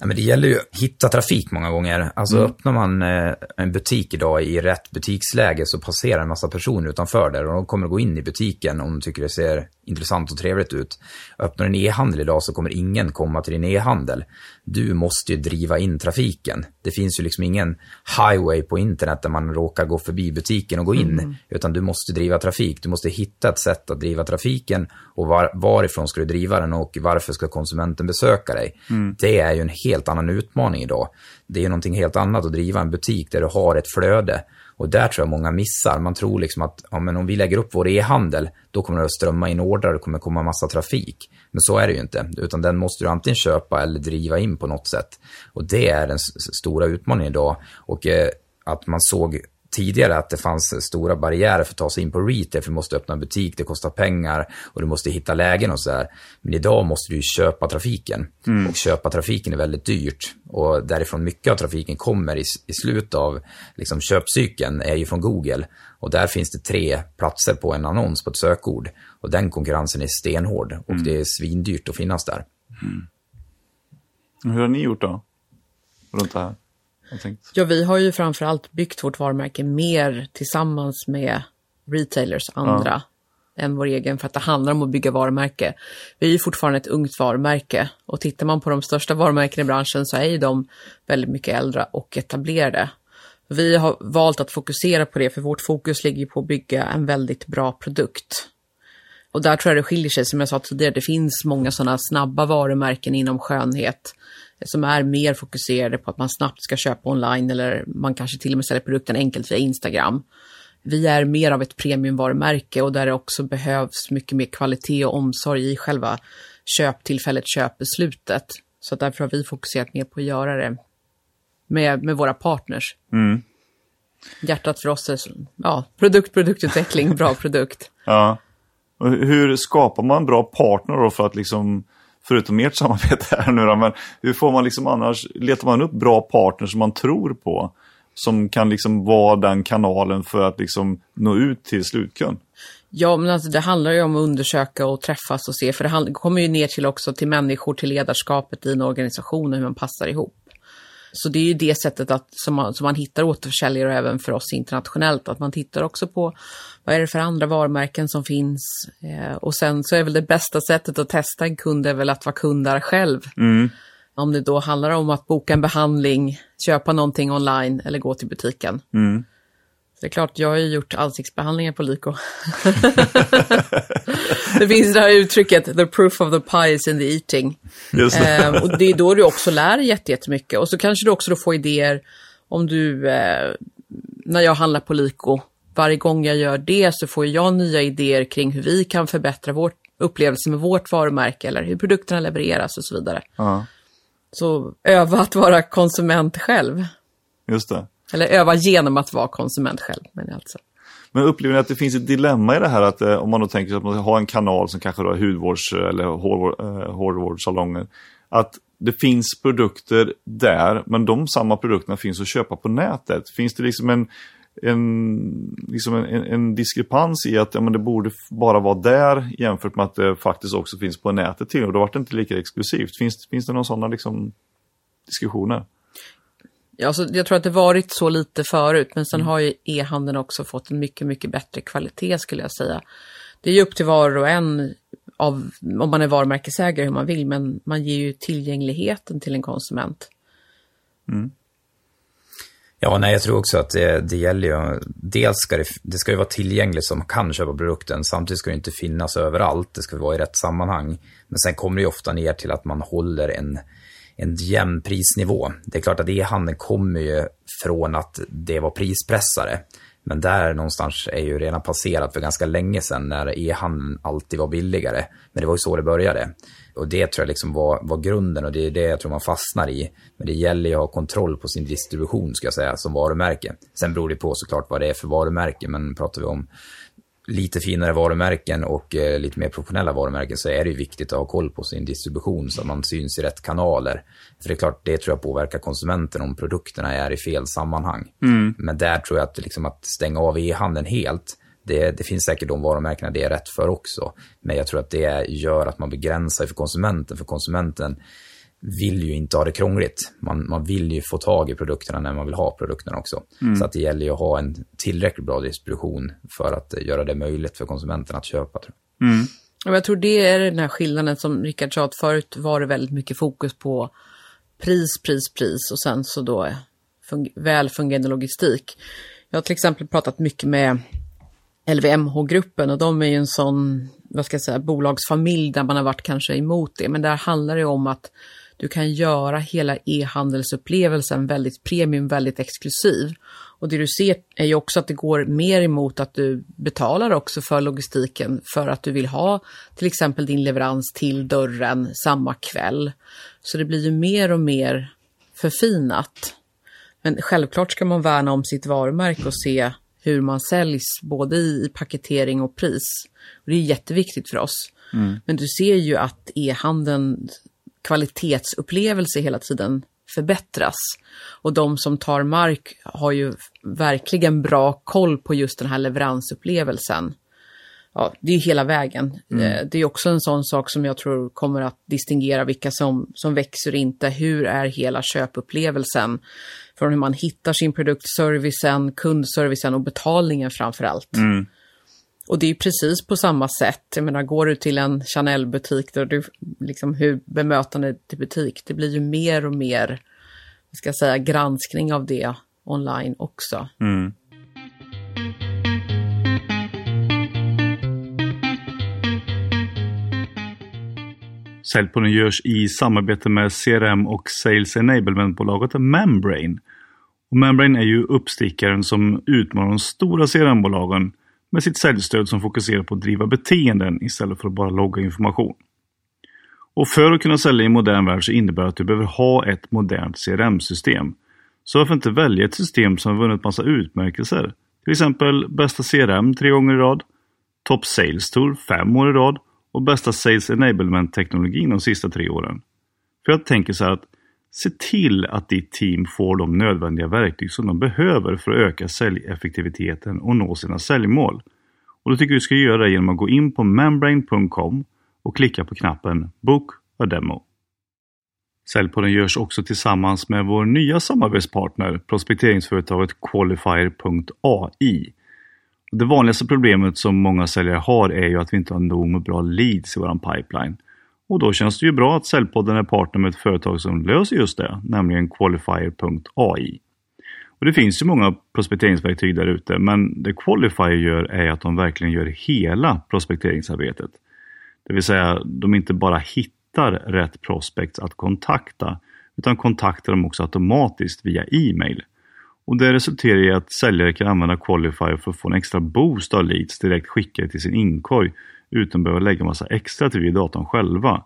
Ja, men det gäller ju att hitta trafik många gånger. Alltså mm. öppnar man eh, en butik idag i rätt butiksläge så passerar en massa personer utanför där och de kommer att gå in i butiken om de tycker det ser intressant och trevligt ut. Öppnar en e-handel idag så kommer ingen komma till din e-handel. Du måste ju driva in trafiken. Det finns ju liksom ingen highway på internet där man råkar gå förbi butiken och gå in. Mm. Utan du måste driva trafik. Du måste hitta ett sätt att driva trafiken och var, varifrån ska du driva den och varför ska konsumenten besöka dig. Mm. Det är ju en helt annan utmaning idag. Det är ju någonting helt annat att driva en butik där du har ett flöde och där tror jag många missar. Man tror liksom att ja, men om vi lägger upp vår e-handel, då kommer det att strömma in ordrar, det kommer komma massa trafik. Men så är det ju inte, utan den måste du antingen köpa eller driva in på något sätt. Och det är den stora utmaningen idag. Och eh, att man såg tidigare att det fanns stora barriärer för att ta sig in på retail, för du måste öppna en butik, det kostar pengar och du måste hitta lägen och sådär. Men idag måste du ju köpa trafiken mm. och köpa trafiken är väldigt dyrt och därifrån mycket av trafiken kommer i, i slutet av liksom, köpcykeln är ju från Google och där finns det tre platser på en annons på ett sökord och den konkurrensen är stenhård och mm. det är svindyrt att finnas där. Mm. Hur har ni gjort då? Runt det här? Ja, vi har ju framförallt byggt vårt varumärke mer tillsammans med retailers, andra, ja. än vår egen, för att det handlar om att bygga varumärke. Vi är ju fortfarande ett ungt varumärke och tittar man på de största varumärkena i branschen så är ju de väldigt mycket äldre och etablerade. Vi har valt att fokusera på det, för vårt fokus ligger på att bygga en väldigt bra produkt. Och där tror jag det skiljer sig, som jag sa tidigare, det finns många sådana snabba varumärken inom skönhet som är mer fokuserade på att man snabbt ska köpa online eller man kanske till och med säljer produkten enkelt via Instagram. Vi är mer av ett premiumvarumärke och där det också behövs mycket mer kvalitet och omsorg i själva köptillfället, köpbeslutet. Så därför har vi fokuserat mer på att göra det med, med våra partners. Mm. Hjärtat för oss är ja, produkt, produktutveckling, bra produkt. Ja. Och hur skapar man bra partner då för att liksom förutom ert samarbete här nu då, men hur får man liksom annars, letar man upp bra partners som man tror på? Som kan liksom vara den kanalen för att liksom nå ut till slutkund? Ja, men alltså det handlar ju om att undersöka och träffas och se, för det kommer ju ner till också till människor, till ledarskapet i en organisation och hur man passar ihop. Så det är ju det sättet att, som, man, som man hittar återförsäljare och även för oss internationellt, att man tittar också på vad är det för andra varumärken som finns. Eh, och sen så är väl det bästa sättet att testa en kund är väl att vara kund där själv. Mm. Om det då handlar om att boka en behandling, köpa någonting online eller gå till butiken. Mm. Det är klart, jag har ju gjort ansiktsbehandlingar på Lyko. det finns det här uttrycket, the proof of the pie is in the eating. Eh, och det är då du också lär dig jättemycket. Och så kanske du också då får idéer om du, eh, när jag handlar på Lyko, varje gång jag gör det så får jag nya idéer kring hur vi kan förbättra vår upplevelse med vårt varumärke eller hur produkterna levereras och så vidare. Uh. Så öva att vara konsument själv. Just det. Eller öva genom att vara konsument själv. Men, alltså. men upplever ni att det finns ett dilemma i det här att eh, om man då tänker sig att man har en kanal som kanske då är hudvårds eller hårvård, eh, hårvårdssalonger. Att det finns produkter där, men de samma produkterna finns att köpa på nätet. Finns det liksom en, en, liksom en, en diskrepans i att ja, men det borde bara vara där jämfört med att det faktiskt också finns på nätet till och då vart det inte lika exklusivt. Finns, finns det några sådana liksom, diskussioner? Ja, alltså, jag tror att det varit så lite förut, men sen mm. har ju e-handeln också fått en mycket, mycket bättre kvalitet skulle jag säga. Det är ju upp till var och en av, om man är varumärkesägare hur man vill, men man ger ju tillgängligheten till en konsument. Mm. Ja, nej, jag tror också att det, det gäller ju, dels ska det, det ska ju vara tillgängligt så man kan köpa produkten, samtidigt ska det inte finnas överallt, det ska vara i rätt sammanhang. Men sen kommer det ju ofta ner till att man håller en, en jämn prisnivå. Det är klart att e-handeln kommer ju från att det var prispressare. Men där någonstans är ju redan passerat för ganska länge sedan när e-handeln alltid var billigare. Men det var ju så det började. Och det tror jag liksom var, var grunden och det är det jag tror man fastnar i. Men det gäller ju att ha kontroll på sin distribution ska jag säga som varumärke. Sen beror det på såklart vad det är för varumärke, men pratar vi om lite finare varumärken och eh, lite mer professionella varumärken så är det ju viktigt att ha koll på sin distribution så att man syns i rätt kanaler. För det är klart, det tror jag påverkar konsumenten om produkterna är i fel sammanhang. Mm. Men där tror jag att, liksom, att stänga av e-handeln helt, det, det, finns säkert de varumärkena det är rätt för också. Men jag tror att det gör att man begränsar för konsumenten. För konsumenten vill ju inte ha det krångligt. Man, man vill ju få tag i produkterna när man vill ha produkterna också. Mm. Så att det gäller ju att ha en tillräckligt bra distribution för att göra det möjligt för konsumenten att köpa. Tror jag. Mm. Och jag tror det är den här skillnaden som Rickard sa att förut var det väldigt mycket fokus på pris, pris, pris och sen så då fun väl fungerande logistik. Jag har till exempel pratat mycket med LVMH-gruppen och de är ju en sån, vad ska jag säga, bolagsfamilj där man har varit kanske emot det. Men där handlar det om att du kan göra hela e-handelsupplevelsen väldigt premium, väldigt exklusiv. Och det du ser är ju också att det går mer emot att du betalar också för logistiken för att du vill ha till exempel din leverans till dörren samma kväll. Så det blir ju mer och mer förfinat. Men självklart ska man värna om sitt varumärke och se hur man säljs både i paketering och pris. Och det är jätteviktigt för oss. Mm. Men du ser ju att e-handeln kvalitetsupplevelse hela tiden förbättras. Och de som tar mark har ju verkligen bra koll på just den här leveransupplevelsen. Ja, det är hela vägen. Mm. Eh, det är också en sån sak som jag tror kommer att distingera vilka som, som växer inte. Hur är hela köpupplevelsen? Från hur man hittar sin produkt, servicen, kundservicen och betalningen framför allt. Mm. Och det är precis på samma sätt. Jag menar, går du till en Chanel-butik, där du, liksom hur bemötandet i butik, det blir ju mer och mer, ska säga, granskning av det online också. Mm. Säljpodden görs i samarbete med CRM och Sales Enablement-bolaget Membrane. Och Membrane är ju uppstickaren som utmanar de stora CRM-bolagen med sitt säljstöd som fokuserar på att driva beteenden istället för att bara logga information. Och för att kunna sälja i en modern värld så innebär det att du behöver ha ett modernt CRM-system. Så varför inte välja ett system som har vunnit massa utmärkelser? Till exempel bästa CRM tre gånger i rad, Top Sales Tour fem år i rad och bästa Sales Enablement-teknologin de sista tre åren. För jag tänker så här att se till att ditt team får de nödvändiga verktyg som de behöver för att öka säljeffektiviteten och nå sina säljmål. Och då tycker du ska göra det genom att gå in på membrane.com och klicka på knappen Book a Demo. Säljpodden görs också tillsammans med vår nya samarbetspartner, prospekteringsföretaget Qualifier.ai. Det vanligaste problemet som många säljare har är ju att vi inte har nog med bra leads i vår pipeline. Och då känns det ju bra att Säljpodden är partner med ett företag som löser just det, nämligen Qualifier.ai. Och det finns ju många prospekteringsverktyg där ute, men det Qualifier gör är att de verkligen gör hela prospekteringsarbetet. Det vill säga, de inte bara hittar rätt prospects att kontakta, utan kontaktar dem också automatiskt via e-mail. Och Det resulterar i att säljare kan använda Qualifier för att få en extra boost av leads direkt skickade till sin inkorg utan att behöva lägga massa extra tid vid datorn själva.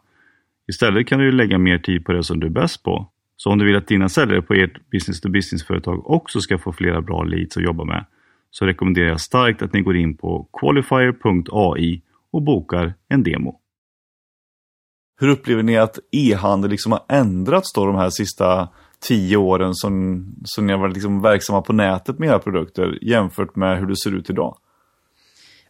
Istället kan du lägga mer tid på det som du är bäst på. Så om du vill att dina säljare på ert business to business-företag också ska få flera bra leads att jobba med så rekommenderar jag starkt att ni går in på qualifier.ai och bokar en demo. Hur upplever ni att e-handel liksom har ändrats då de här sista tio åren som, som ni har varit liksom verksamma på nätet med era produkter jämfört med hur det ser ut idag?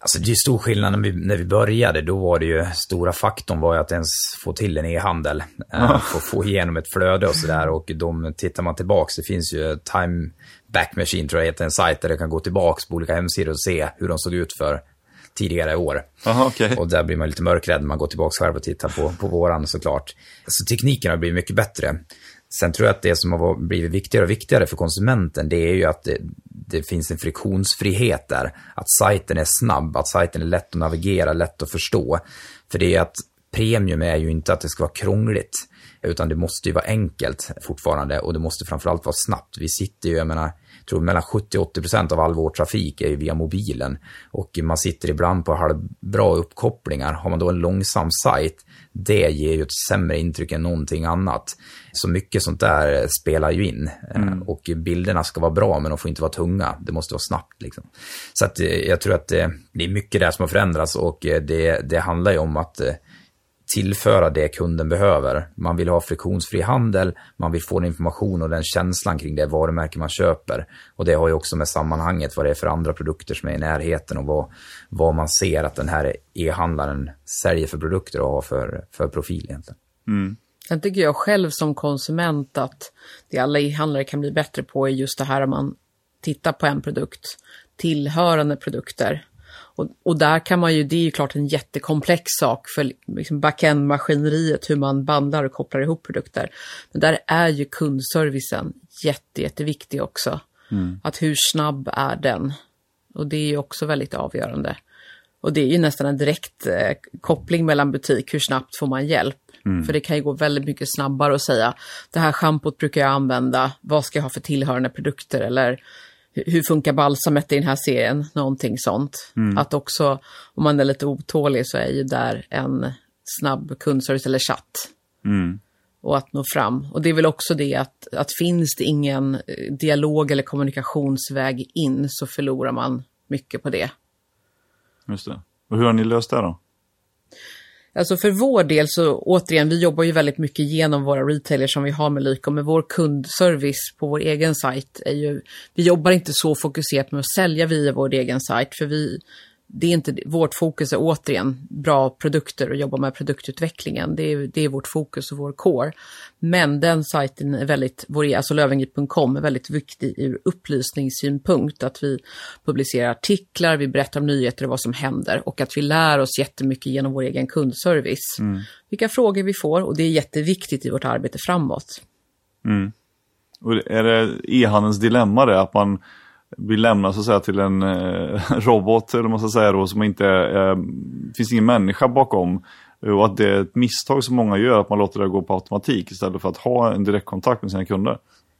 Alltså det är stor skillnad när vi, när vi började. Då var det ju stora faktorn var ju att ens få till en e-handel. Äh, få, få igenom ett flöde och sådär. Och de, tittar man tillbaks, det finns ju Time Back Machine tror jag heter en sajt där det kan gå tillbaks på olika hemsidor och se hur de såg ut för tidigare år. Aha, okay. Och där blir man lite mörkrädd när man går tillbaka själv och tittar på, på våran såklart. Så tekniken har blivit mycket bättre. Sen tror jag att det som har blivit viktigare och viktigare för konsumenten, det är ju att det, det, finns en friktionsfrihet där. Att sajten är snabb, att sajten är lätt att navigera, lätt att förstå. För det är att premium är ju inte att det ska vara krångligt, utan det måste ju vara enkelt fortfarande och det måste framförallt vara snabbt. Vi sitter ju, jag menar, tror mellan 70-80% av all vår trafik är ju via mobilen. Och man sitter ibland på halvbra uppkopplingar. Har man då en långsam sajt, det ger ju ett sämre intryck än någonting annat. Så mycket sånt där spelar ju in. Mm. Och bilderna ska vara bra, men de får inte vara tunga. Det måste vara snabbt. Liksom. Så att, eh, jag tror att det, det är mycket där som har förändrats och eh, det, det handlar ju om att eh, tillföra det kunden behöver. Man vill ha friktionsfri handel, man vill få den information och den känslan kring det varumärke man köper. Och det har ju också med sammanhanget vad det är för andra produkter som är i närheten och vad, vad man ser att den här e-handlaren säljer för produkter och har för, för profil egentligen. Mm. Sen tycker jag själv som konsument att det alla e-handlare kan bli bättre på är just det här om man tittar på en produkt, tillhörande produkter och, och, där kan man ju, det är ju klart en jättekomplex sak för liksom backend-maskineriet, hur man bandlar och kopplar ihop produkter. Men där är ju kundservicen jätte, jätteviktig också. Mm. Att hur snabb är den? Och det är ju också väldigt avgörande. Och det är ju nästan en direkt eh, koppling mellan butik, hur snabbt får man hjälp? Mm. För det kan ju gå väldigt mycket snabbare att säga, det här schampot brukar jag använda, vad ska jag ha för tillhörande produkter? Eller hur funkar balsamet i den här serien? Någonting sånt. Mm. Att också, om man är lite otålig så är ju där en snabb kundservice eller chatt. Mm. Och att nå fram. Och det är väl också det att, att finns det ingen eh, dialog eller kommunikationsväg in så förlorar man mycket på det. Just det. Och hur har ni löst det då? Alltså för vår del så återigen, vi jobbar ju väldigt mycket genom våra retailers som vi har med Lyko, men vår kundservice på vår egen sajt är ju, vi jobbar inte så fokuserat med att sälja via vår egen sajt, för vi, det är inte, vårt fokus är återigen bra produkter och jobba med produktutvecklingen. Det är, det är vårt fokus och vår core. Men den sajten är väldigt, vår, alltså lövengrip.com är väldigt viktig ur upplysningssynpunkt. Att vi publicerar artiklar, vi berättar om nyheter och vad som händer och att vi lär oss jättemycket genom vår egen kundservice. Mm. Vilka frågor vi får och det är jätteviktigt i vårt arbete framåt. Mm. Och är det e-handelns dilemma det, att man blir lämnad så att säga till en eh, robot, eller man ska säga då, som inte eh, finns ingen människa bakom. Och att det är ett misstag som många gör, att man låter det gå på automatik istället för att ha en direktkontakt med sina kunder.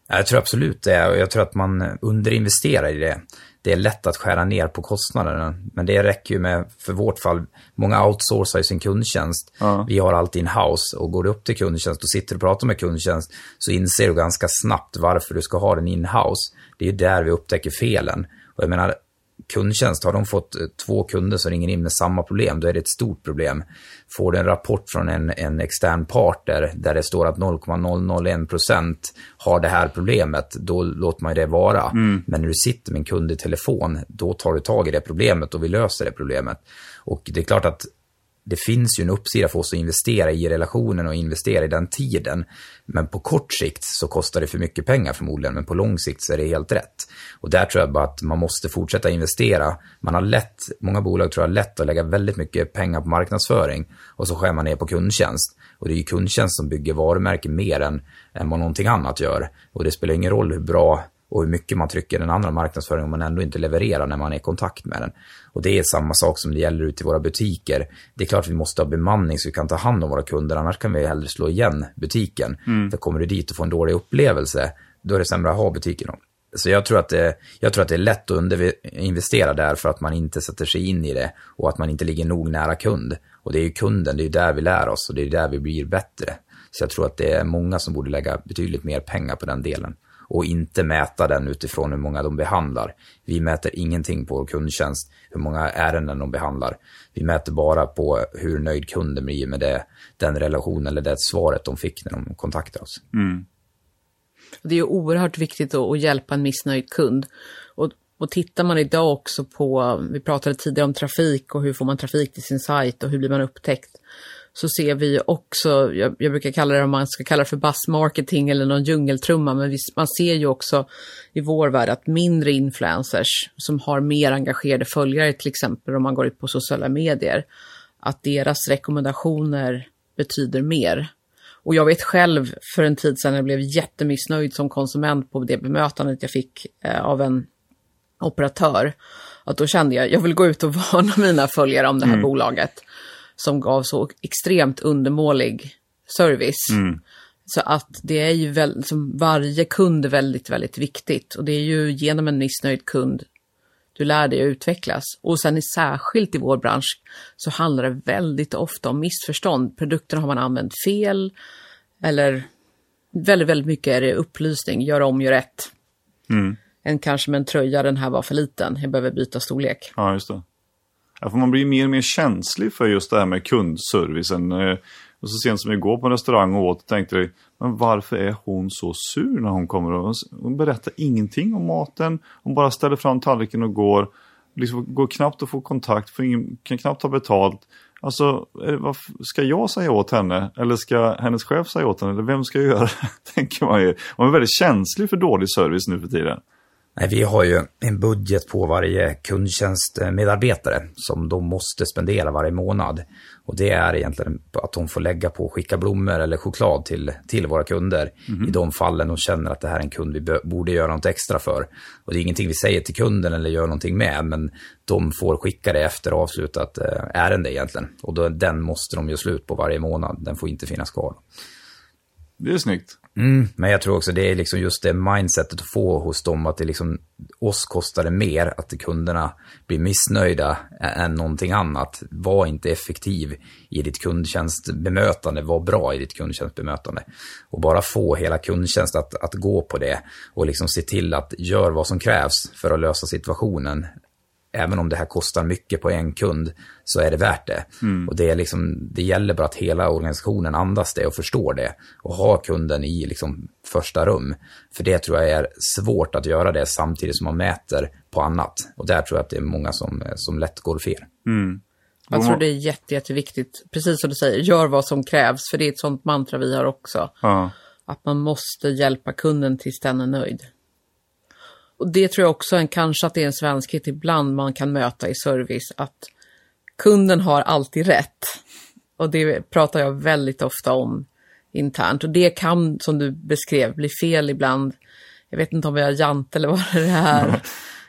Jag tror absolut det och jag tror att man underinvesterar i det. Det är lätt att skära ner på kostnaderna, men det räcker ju med, för vårt fall, många outsourcar ju sin kundtjänst. Ja. Vi har allt in-house och går du upp till kundtjänst och sitter och pratar med kundtjänst så inser du ganska snabbt varför du ska ha den in-house. Det är ju där vi upptäcker felen. Och jag menar, kundtjänst, har de fått eh, två kunder som ringer in med samma problem, då är det ett stort problem. Får du en rapport från en, en extern partner där det står att 0,001% har det här problemet, då låter man det vara. Mm. Men när du sitter med en kund i telefon, då tar du tag i det problemet och vi löser det problemet. Och det är klart att det finns ju en uppsida för oss att investera i relationen och investera i den tiden. Men på kort sikt så kostar det för mycket pengar förmodligen, men på lång sikt så är det helt rätt. Och där tror jag bara att man måste fortsätta investera. Man har lätt, många bolag tror jag har lätt att lägga väldigt mycket pengar på marknadsföring och så skär man ner på kundtjänst. Och det är ju kundtjänst som bygger varumärken mer än, än vad någonting annat gör. Och det spelar ingen roll hur bra och hur mycket man trycker den andra marknadsföringen om man ändå inte levererar när man är i kontakt med den. Och det är samma sak som det gäller ute i våra butiker. Det är klart att vi måste ha bemanning så vi kan ta hand om våra kunder, annars kan vi hellre slå igen butiken. Mm. För kommer du dit och får en dålig upplevelse, då är det sämre att ha butiken. Så jag tror, att det, jag tror att det är lätt att underinvestera där för att man inte sätter sig in i det och att man inte ligger nog nära kund. Och det är ju kunden, det är ju där vi lär oss och det är där vi blir bättre. Så jag tror att det är många som borde lägga betydligt mer pengar på den delen och inte mäta den utifrån hur många de behandlar. Vi mäter ingenting på vår kundtjänst, hur många ärenden de behandlar. Vi mäter bara på hur nöjd kunden blir med det, den relationen eller det svaret de fick när de kontaktade oss. Mm. Det är ju oerhört viktigt att, att hjälpa en missnöjd kund. Och, och tittar man idag också på, vi pratade tidigare om trafik och hur får man trafik till sin sajt och hur blir man upptäckt. Så ser vi också, jag, jag brukar kalla det om man ska kalla det för buzzmarketing eller någon djungeltrumma, men vi, man ser ju också i vår värld att mindre influencers som har mer engagerade följare, till exempel om man går ut på sociala medier, att deras rekommendationer betyder mer. Och jag vet själv för en tid sedan jag blev jättemissnöjd som konsument på det bemötandet jag fick eh, av en operatör. Att då kände jag, jag vill gå ut och varna mina följare om det här mm. bolaget. Som gav så extremt undermålig service. Mm. Så att det är ju väl, som varje kund är väldigt, väldigt viktigt. Och det är ju genom en missnöjd kund du lär dig att utvecklas. Och sen särskilt i vår bransch så handlar det väldigt ofta om missförstånd. Produkterna har man använt fel eller väldigt, väldigt mycket är det upplysning, gör om, gör rätt. Mm. Än kanske med en tröja, den här var för liten, jag behöver byta storlek. Ja, just det. För man blir mer och mer känslig för just det här med kundservicen. Eh, och så sent som igår på en restaurang och åt och tänkte jag, men varför är hon så sur när hon kommer? Hon berättar ingenting om maten, hon bara ställer fram tallriken och går. Liksom går knappt att få kontakt, får ingen, kan knappt ta betalt. Alltså, eh, vad, ska jag säga åt henne? Eller ska hennes chef säga åt henne? Eller vem ska jag göra? Tänker man ju. Man är väldigt känslig för dålig service nu för tiden. Nej, vi har ju en budget på varje kundtjänstmedarbetare som de måste spendera varje månad. Och det är egentligen att de får lägga på och skicka blommor eller choklad till, till våra kunder mm. i de fallen de känner att det här är en kund vi borde göra något extra för. Och det är ingenting vi säger till kunden eller gör någonting med, men de får skicka det efter avslutat eh, ärende egentligen. Och då, den måste de göra slut på varje månad, den får inte finnas kvar. Det är snyggt. Mm, men jag tror också det är liksom just det mindsetet att få hos dem att det liksom oss kostar det mer att kunderna blir missnöjda än någonting annat. Var inte effektiv i ditt kundtjänstbemötande, var bra i ditt kundtjänstbemötande. Och bara få hela kundtjänst att, att gå på det och liksom se till att gör vad som krävs för att lösa situationen även om det här kostar mycket på en kund så är det värt det. Mm. Och det, är liksom, det gäller bara att hela organisationen andas det och förstår det och har kunden i liksom första rum. För det tror jag är svårt att göra det samtidigt som man mäter på annat. Och där tror jag att det är många som, som lätt går fel. Mm. Jag tror det är jätte, jätteviktigt, precis som du säger, gör vad som krävs, för det är ett sånt mantra vi har också. Ja. Att man måste hjälpa kunden tills den är nöjd. Och det tror jag också en, kanske att det är en svenskhet ibland man kan möta i service, att kunden har alltid rätt. Och det pratar jag väldigt ofta om internt. Och det kan, som du beskrev, bli fel ibland. Jag vet inte om vi har jant eller vad det är.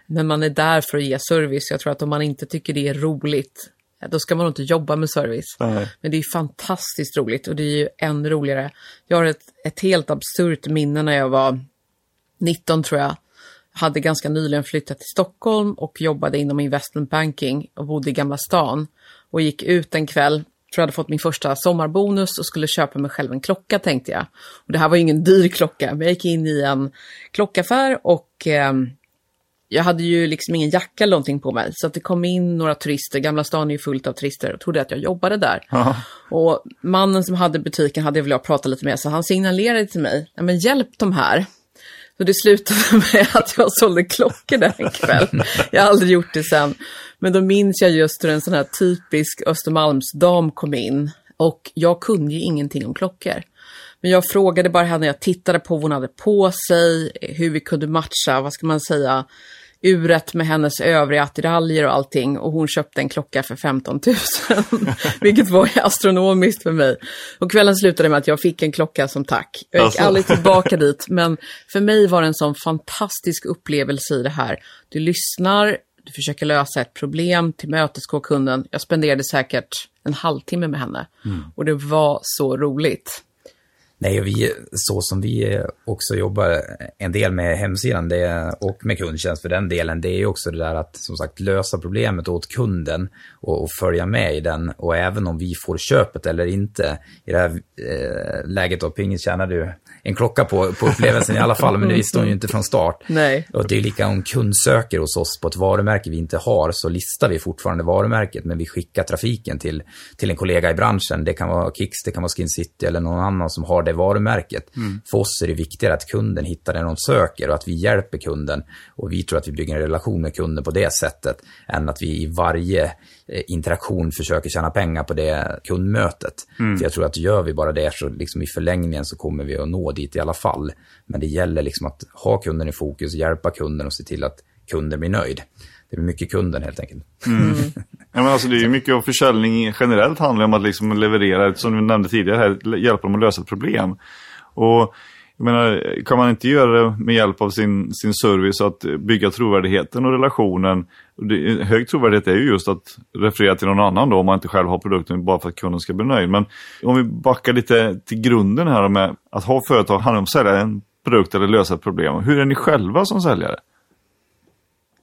Men man är där för att ge service. Jag tror att om man inte tycker det är roligt, då ska man inte jobba med service. Nej. Men det är fantastiskt roligt och det är ju ännu roligare. Jag har ett, ett helt absurt minne när jag var 19 tror jag hade ganska nyligen flyttat till Stockholm och jobbade inom investment banking och bodde i Gamla stan. Och gick ut en kväll, tror jag hade fått min första sommarbonus och skulle köpa mig själv en klocka tänkte jag. Och det här var ju ingen dyr klocka, men jag gick in i en klockaffär och eh, jag hade ju liksom ingen jacka eller någonting på mig. Så att det kom in några turister, Gamla stan är ju fullt av turister, och trodde att jag jobbade där. Aha. Och mannen som hade butiken hade jag velat prata lite med, så han signalerade till mig, men hjälp de här. Så det slutade med att jag sålde klockor där en kväll. Jag har aldrig gjort det sen. Men då minns jag just hur en sån här typisk Östermalmsdam kom in. Och jag kunde ju ingenting om klockor. Men jag frågade bara henne, jag tittade på vad hon hade på sig, hur vi kunde matcha, vad ska man säga, uret med hennes övriga attiraljer och allting och hon köpte en klocka för 15 000. Vilket var astronomiskt för mig. Och kvällen slutade med att jag fick en klocka som tack. Jag gick alltså. aldrig tillbaka dit, men för mig var det en sån fantastisk upplevelse i det här. Du lyssnar, du försöker lösa ett problem, tillmötesgå kunden. Jag spenderade säkert en halvtimme med henne mm. och det var så roligt. Nej, vi, så som vi också jobbar en del med hemsidan det, och med kundtjänst för den delen, det är ju också det där att som sagt lösa problemet åt kunden och, och, följa med i den. Och även om vi får köpet eller inte, i det här eh, läget då, Pingis tjänade ju en klocka på, på upplevelsen i alla fall, men det visste hon ju inte från start. Nej. Och det är lika om kund söker hos oss på ett varumärke vi inte har, så listar vi fortfarande varumärket, men vi skickar trafiken till, till en kollega i branschen. Det kan vara Kicks, det kan vara Skin City eller någon annan som har det varumärket. Mm. För oss är det viktigare att kunden hittar det de söker och att vi hjälper kunden. Och vi tror att vi bygger en relation med kunden på det sättet, än att vi i varje interaktion försöker tjäna pengar på det kundmötet. Mm. För jag tror att gör vi bara det så liksom i förlängningen så kommer vi att nå dit i alla fall. Men det gäller liksom att ha kunden i fokus, hjälpa kunden och se till att kunden blir nöjd. Det blir mycket kunden helt enkelt. Mm. ja, men alltså, det är ju mycket av försäljning generellt handlar om att liksom leverera, som du nämnde tidigare, här, hjälpa dem att lösa ett problem. Och jag menar, kan man inte göra det med hjälp av sin, sin service att bygga trovärdigheten och relationen? hög trovärdighet är ju just att referera till någon annan då om man inte själv har produkten bara för att kunden ska bli nöjd. Men om vi backar lite till grunden här med att ha företag handlar om att sälja en produkt eller lösa ett problem. Hur är ni själva som säljare?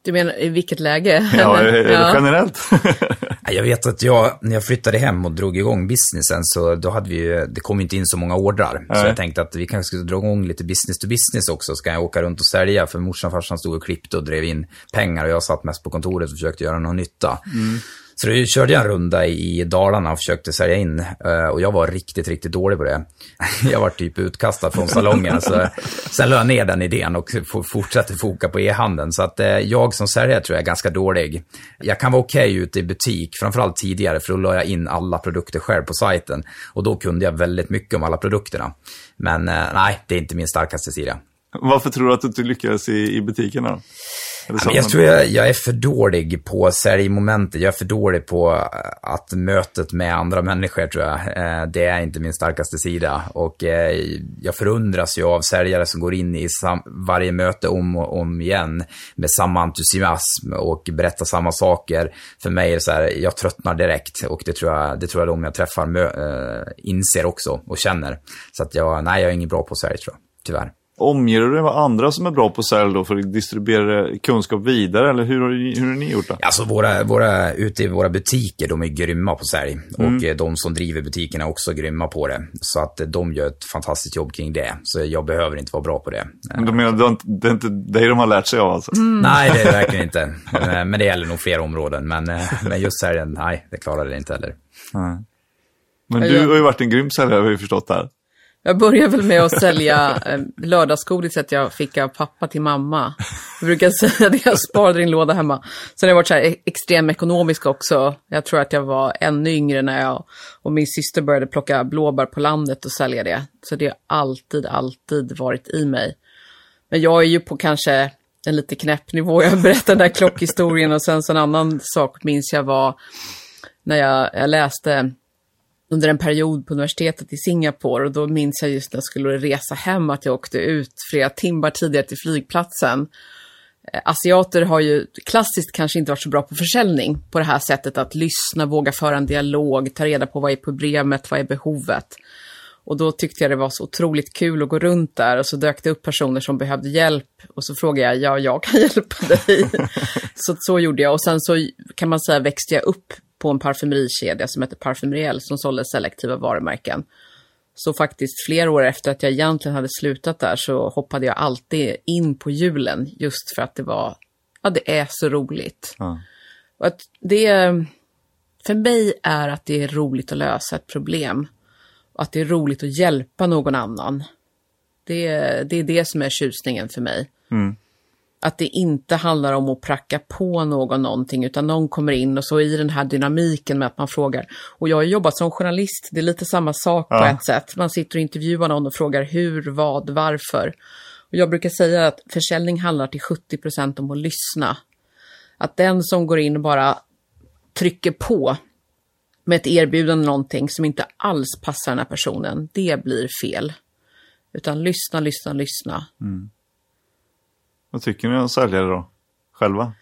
Du menar i vilket läge? Ja, ja. generellt. jag vet att jag, när jag flyttade hem och drog igång businessen, så då hade vi det kom inte in så många ordrar. Nej. Så jag tänkte att vi kanske skulle dra igång lite business to business också, så kan jag åka runt och sälja. För morsan och farsan stod och klippte och drev in pengar och jag satt mest på kontoret och försökte göra någon nytta. Mm. Så då körde jag en runda i Dalarna och försökte sälja in. Eh, och jag var riktigt, riktigt dålig på det. Jag var typ utkastad från salongen. så, sen lade jag ner den idén och fortsatte foka på e-handeln. Så att eh, jag som säljare tror jag är ganska dålig. Jag kan vara okej okay ute i butik, framförallt tidigare, för då la jag in alla produkter själv på sajten. Och då kunde jag väldigt mycket om alla produkterna. Men eh, nej, det är inte min starkaste sida. Varför tror du att du inte lyckades i, i butikerna? Ja, jag tror jag, jag, är för dålig på säljmomentet. Jag är för dålig på eh, att mötet med andra människor, tror jag. Eh, det är inte min starkaste sida. Och eh, jag förundras ju av säljare som går in i varje möte om och om igen med samma entusiasm och berättar samma saker. För mig är det så här, jag tröttnar direkt. Och det tror jag, det tror jag de jag träffar inser också och känner. Så att jag, nej, jag är inget bra på sälj, tror jag. Tyvärr. Omger du dig med andra som är bra på sälj då för att distribuera kunskap vidare? Eller hur har, hur har ni gjort det? Alltså våra, våra, ute i våra butiker, de är grymma på sälj. Mm. Och eh, de som driver butikerna är också grymma på det. Så att eh, de gör ett fantastiskt jobb kring det. Så jag behöver inte vara bra på det. Men du menar, det är inte dig de har lärt sig av alltså? Mm. Nej, det är det verkligen inte. Men det gäller nog fler områden. Men, eh, men just säljen, nej, det klarar det inte heller. Mm. Men du har ju varit en grym säljare har vi förstått här. Jag började väl med att sälja eh, lördagsgodiset jag fick av pappa till mamma. Jag brukar säga det, jag sparade i en låda hemma. Sen har jag varit så här e- extrem ekonomisk också. Jag tror att jag var ännu yngre när jag och min syster började plocka blåbär på landet och sälja det. Så det har alltid, alltid varit i mig. Men jag är ju på kanske en lite knäpp nivå. Jag berättade den där klockhistorien och sen så en annan sak minns jag var när jag, jag läste under en period på universitetet i Singapore och då minns jag just när jag skulle resa hem att jag åkte ut flera timmar tidigare till flygplatsen. Eh, asiater har ju klassiskt kanske inte varit så bra på försäljning på det här sättet att lyssna, våga föra en dialog, ta reda på vad är problemet, vad är behovet. Och då tyckte jag det var så otroligt kul att gå runt där och så dök det upp personer som behövde hjälp och så frågade jag, ja, jag kan hjälpa dig. så så gjorde jag och sen så kan man säga växte jag upp på en parfymerikedja som heter Parfymeriel som sålde selektiva varumärken. Så faktiskt flera år efter att jag egentligen hade slutat där så hoppade jag alltid in på julen just för att det var, ja det är så roligt. Ja. Och att det, för mig är att det är roligt att lösa ett problem. Och att det är roligt att hjälpa någon annan. Det, det är det som är tjusningen för mig. Mm att det inte handlar om att pracka på någon någonting, utan någon kommer in och så i den här dynamiken med att man frågar. Och jag har jobbat som journalist, det är lite samma sak ja. på ett sätt. Man sitter och intervjuar någon och frågar hur, vad, varför. Och jag brukar säga att försäljning handlar till 70 procent om att lyssna. Att den som går in och bara trycker på med ett erbjudande någonting som inte alls passar den här personen, det blir fel. Utan lyssna, lyssna, lyssna. Mm. Vad tycker ni om säljare då? Själva?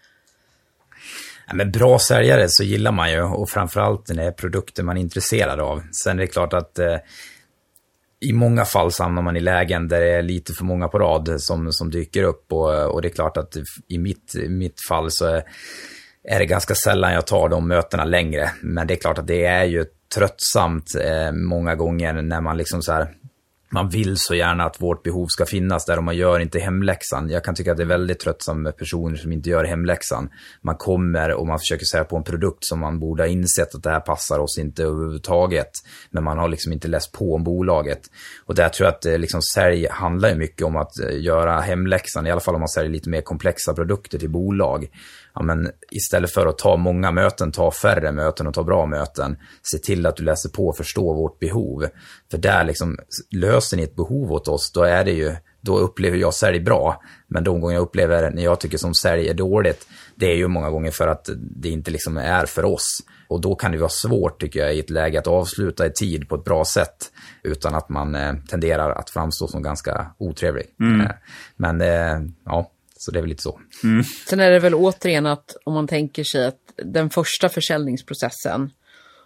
Ja, men bra säljare så gillar man ju och framförallt när det är produkter man är intresserad av. Sen är det klart att eh, i många fall så hamnar man i lägen där det är lite för många på rad som, som dyker upp och, och det är klart att i mitt, mitt fall så är, är det ganska sällan jag tar de mötena längre. Men det är klart att det är ju tröttsamt eh, många gånger när man liksom så här man vill så gärna att vårt behov ska finnas där och man gör inte hemläxan. Jag kan tycka att det är väldigt tröttsamt med personer som inte gör hemläxan. Man kommer och man försöker sälja på en produkt som man borde ha insett att det här passar oss inte överhuvudtaget. Men man har liksom inte läst på om bolaget. Och där tror jag att eh, liksom, sälj handlar ju mycket om att eh, göra hemläxan, i alla fall om man säljer lite mer komplexa produkter till bolag ja, men istället för att ta många möten, ta färre möten och ta bra möten. Se till att du läser på och förstår vårt behov. För där liksom, löser ni ett behov åt oss, då är det ju, då upplever jag sälj bra. Men de gånger jag upplever när jag tycker som sälj är dåligt, det är ju många gånger för att det inte liksom är för oss. Och då kan det vara svårt, tycker jag, i ett läge att avsluta i tid på ett bra sätt. Utan att man eh, tenderar att framstå som ganska otrevlig. Mm. Eh, men eh, ja, så det är väl lite så. Mm. Sen är det väl återigen att om man tänker sig att den första försäljningsprocessen,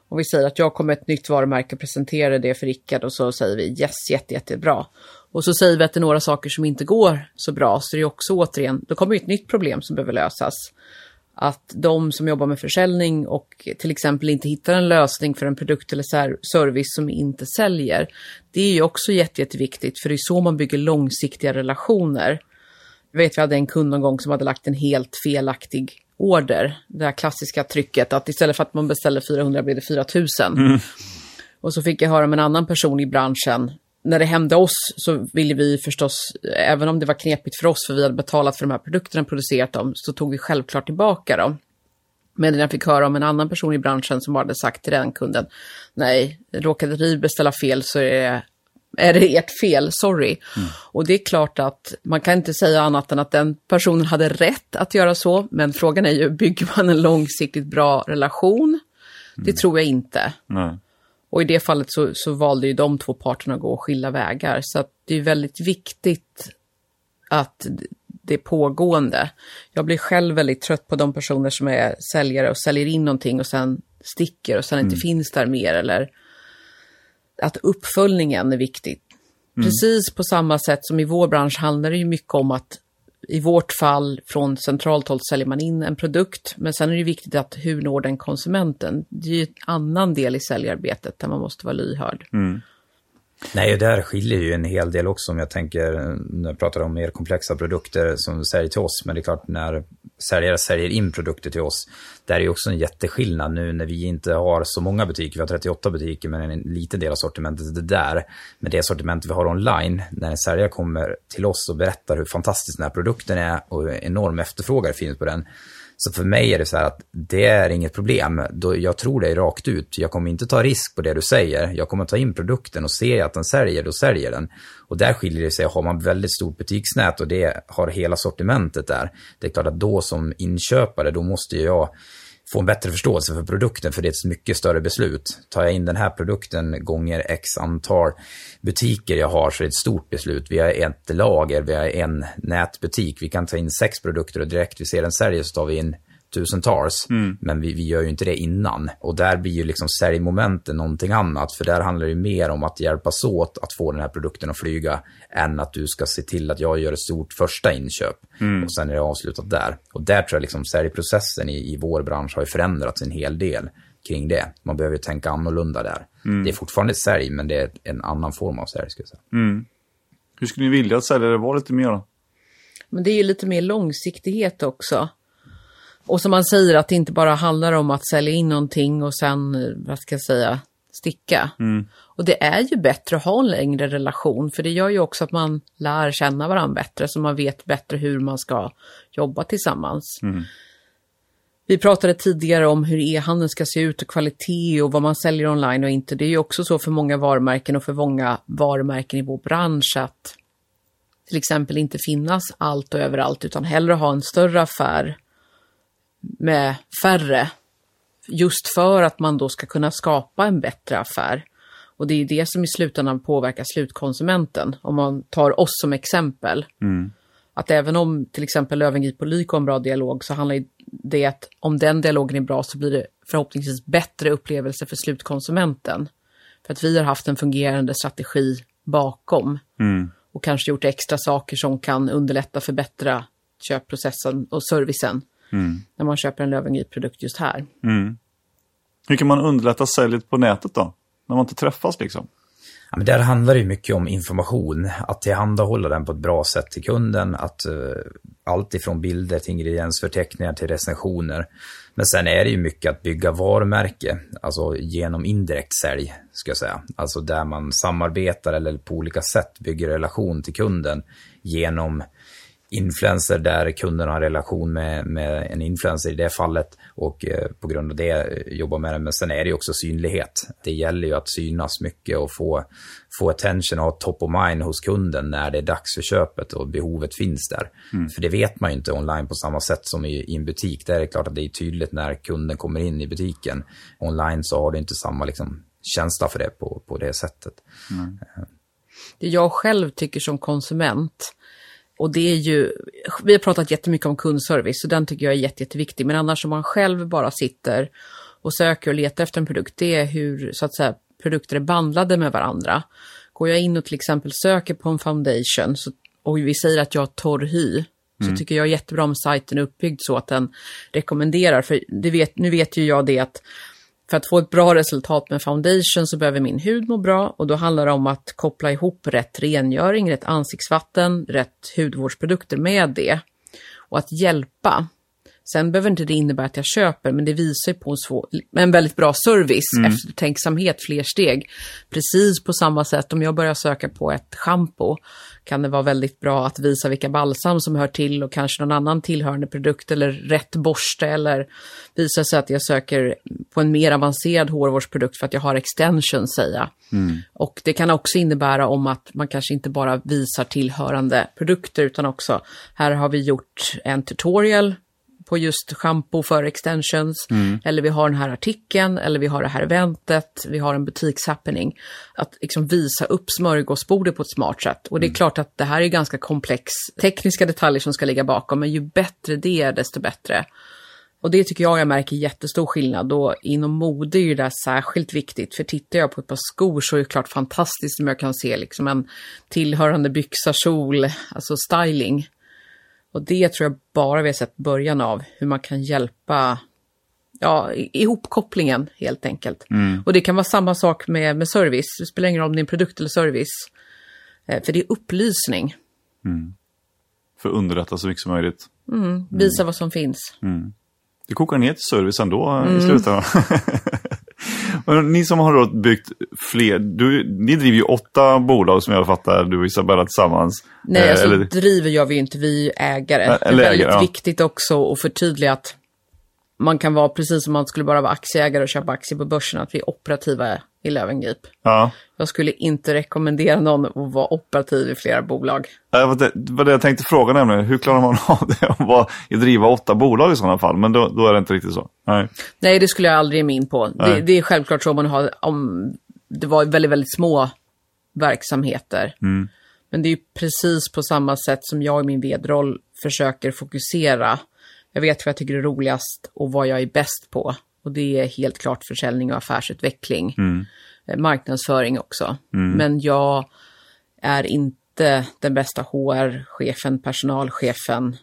om vi säger att jag kommer ett nytt varumärke och presenterar det för Rickard och så säger vi yes, jätte, jättebra. Och så säger vi att det är några saker som inte går så bra, så det är också återigen, då kommer ett nytt problem som behöver lösas. Att de som jobbar med försäljning och till exempel inte hittar en lösning för en produkt eller service som inte säljer. Det är ju också jätte, jätteviktigt, för det är så man bygger långsiktiga relationer. Jag vet vi hade en kund någon gång som hade lagt en helt felaktig order. Det här klassiska trycket att istället för att man beställer 400 blir det 4000. Mm. Och så fick jag höra om en annan person i branschen. När det hände oss så ville vi förstås, även om det var knepigt för oss för vi hade betalat för de här produkterna och producerat dem, så tog vi självklart tillbaka dem. Men när jag fick höra om en annan person i branschen som hade sagt till den kunden, nej, råkade vi beställa fel så är det är det ert fel, sorry. Mm. Och det är klart att man kan inte säga annat än att den personen hade rätt att göra så, men frågan är ju, bygger man en långsiktigt bra relation? Mm. Det tror jag inte. Nej. Och i det fallet så, så, valde ju de två parterna att gå och skilja vägar, så att det är väldigt viktigt att det är pågående. Jag blir själv väldigt trött på de personer som är säljare och säljer in någonting och sen sticker och sen mm. inte finns där mer eller att uppföljningen är viktig. Mm. Precis på samma sätt som i vår bransch handlar det ju mycket om att i vårt fall från centralt håll säljer man in en produkt, men sen är det viktigt att hur når den konsumenten? Det är ju en annan del i säljarbetet där man måste vara lyhörd. Mm. Nej, där skiljer ju en hel del också om jag tänker, när jag pratar om mer komplexa produkter som säljer till oss, men det är klart när säljare säljer in produkter till oss, där är ju också en jätteskillnad nu när vi inte har så många butiker, vi har 38 butiker, men en liten del av sortimentet är det där. Men det sortiment vi har online, när en säljare kommer till oss och berättar hur fantastisk den här produkten är och hur enorm efterfrågan finns på den, så för mig är det så här att det är inget problem. jag tror dig rakt ut. Jag kommer inte ta risk på det du säger. Jag kommer ta in produkten och se att den säljer, då säljer den. Och där skiljer det sig. Har man väldigt stort butiksnät och det har hela sortimentet där. Det är klart att då som inköpare, då måste jag få en bättre förståelse för produkten, för det är ett mycket större beslut. Tar jag in den här produkten gånger x antal butiker jag har så är det ett stort beslut. Vi har ett lager, vi har en nätbutik. Vi kan ta in sex produkter och direkt vi ser den säljer så tar vi in tusentals. Mm. Men vi, vi gör ju inte det innan. Och där blir ju liksom säljmomenten någonting annat. För där handlar det mer om att hjälpas åt att få den här produkten att flyga. Än att du ska se till att jag gör ett stort första inköp. Mm. Och sen är det avslutat där. Och där tror jag liksom säljprocessen i, i vår bransch har ju förändrats en hel del kring det. Man behöver tänka annorlunda där. Mm. Det är fortfarande sälj, men det är en annan form av sälj. Ska jag säga. Mm. Hur skulle ni vilja att säljare var lite mer då? Men det är ju lite mer långsiktighet också. Och som man säger att det inte bara handlar om att sälja in någonting och sen, vad ska jag säga, sticka. Mm. Och det är ju bättre att ha en längre relation, för det gör ju också att man lär känna varandra bättre, så man vet bättre hur man ska jobba tillsammans. Mm. Vi pratade tidigare om hur e-handeln ska se ut och kvalitet och vad man säljer online och inte. Det är ju också så för många varumärken och för många varumärken i vår bransch att till exempel inte finnas allt och överallt utan hellre ha en större affär med färre. Just för att man då ska kunna skapa en bättre affär. Och det är det som i slutändan påverkar slutkonsumenten. Om man tar oss som exempel. Mm. Att även om till exempel Löwengrip och Lyko har en bra dialog så handlar det att om den dialogen är bra så blir det förhoppningsvis bättre upplevelse för slutkonsumenten. För att vi har haft en fungerande strategi bakom. Mm. Och kanske gjort extra saker som kan underlätta förbättra köpprocessen och servicen. Mm. När man köper en Löwengrip-produkt just här. Mm. Hur kan man underlätta säljet på nätet då? När man inte träffas liksom? Ja, men där handlar det ju mycket om information, att tillhandahålla den på ett bra sätt till kunden, att uh, allt ifrån bilder till ingrediensförteckningar till recensioner. Men sen är det ju mycket att bygga varumärke, alltså genom indirekt sälj, ska jag säga. Alltså där man samarbetar eller på olika sätt bygger relation till kunden genom influencer där kunden har relation med, med en influencer i det fallet och eh, på grund av det eh, jobbar med det. Men sen är det ju också synlighet. Det gäller ju att synas mycket och få, få attention och ha top of mind hos kunden när det är dags för köpet och behovet finns där. Mm. För det vet man ju inte online på samma sätt som i, i en butik. Där är det klart att det är tydligt när kunden kommer in i butiken. Online så har du inte samma liksom, känsla för det på, på det sättet. Mm. Det jag själv tycker som konsument och det är ju, vi har pratat jättemycket om kundservice och den tycker jag är jätte, jätteviktig. Men annars om man själv bara sitter och söker och letar efter en produkt, det är hur så att säga produkter är bandlade med varandra. Går jag in och till exempel söker på en foundation så, och vi säger att jag har torr hy, så mm. tycker jag jättebra om sajten är uppbyggd så att den rekommenderar. För det vet, nu vet ju jag det att för att få ett bra resultat med foundation så behöver min hud må bra och då handlar det om att koppla ihop rätt rengöring, rätt ansiktsvatten, rätt hudvårdsprodukter med det. Och att hjälpa Sen behöver inte det innebära att jag köper, men det visar på en, svår, en väldigt bra service, mm. eftertänksamhet, fler steg. Precis på samma sätt om jag börjar söka på ett schampo kan det vara väldigt bra att visa vilka balsam som hör till och kanske någon annan tillhörande produkt eller rätt borste eller visa sig att jag söker på en mer avancerad hårvårdsprodukt för att jag har extensions säga. Mm. Och det kan också innebära om att man kanske inte bara visar tillhörande produkter utan också här har vi gjort en tutorial på just shampoo för extensions. Mm. Eller vi har den här artikeln, eller vi har det här eventet, vi har en butikshappening. Att liksom visa upp smörgåsbordet på ett smart sätt. Och det är mm. klart att det här är ganska komplex tekniska detaljer som ska ligga bakom, men ju bättre det är, desto bättre. Och det tycker jag jag märker jättestor skillnad och inom mode är ju det särskilt viktigt. För tittar jag på ett par skor så är det klart fantastiskt om jag kan se liksom en tillhörande byxa, kjol, alltså styling. Och det tror jag bara vi har sett början av, hur man kan hjälpa ja, ihopkopplingen helt enkelt. Mm. Och det kan vara samma sak med, med service, det spelar ingen roll om det är en produkt eller service. Eh, för det är upplysning. Mm. För att underlätta så mycket som möjligt. Mm. Visa vad som finns. Mm. Det kokar ner till service ändå i mm. slutändan. ni som har byggt fler, du, ni driver ju åtta bolag som jag fattar, du och Isabella tillsammans. Nej, eh, alltså eller... driver gör vi ju inte, vi är ägare. Eller, det är väldigt ägare, ja. viktigt också att förtydliga att man kan vara precis som man skulle bara vara aktieägare och köpa aktier på börsen, att vi är operativa i Lövengrip. Ja. Jag skulle inte rekommendera någon att vara operativ i flera bolag. Det var det, jag tänkte fråga nämligen. Hur klarar man av det? Att vara, driva åtta bolag i sådana fall? Men då, då är det inte riktigt så. Nej, Nej det skulle jag aldrig ge mig in på. Det, det, är självklart så man har, om det var väldigt, väldigt små verksamheter. Mm. Men det är ju precis på samma sätt som jag i min vedroll försöker fokusera. Jag vet vad jag tycker är roligast och vad jag är bäst på. Och det är helt klart försäljning och affärsutveckling. Mm. Eh, marknadsföring också. Mm. Men jag är inte den bästa HR-chefen, personalchefen.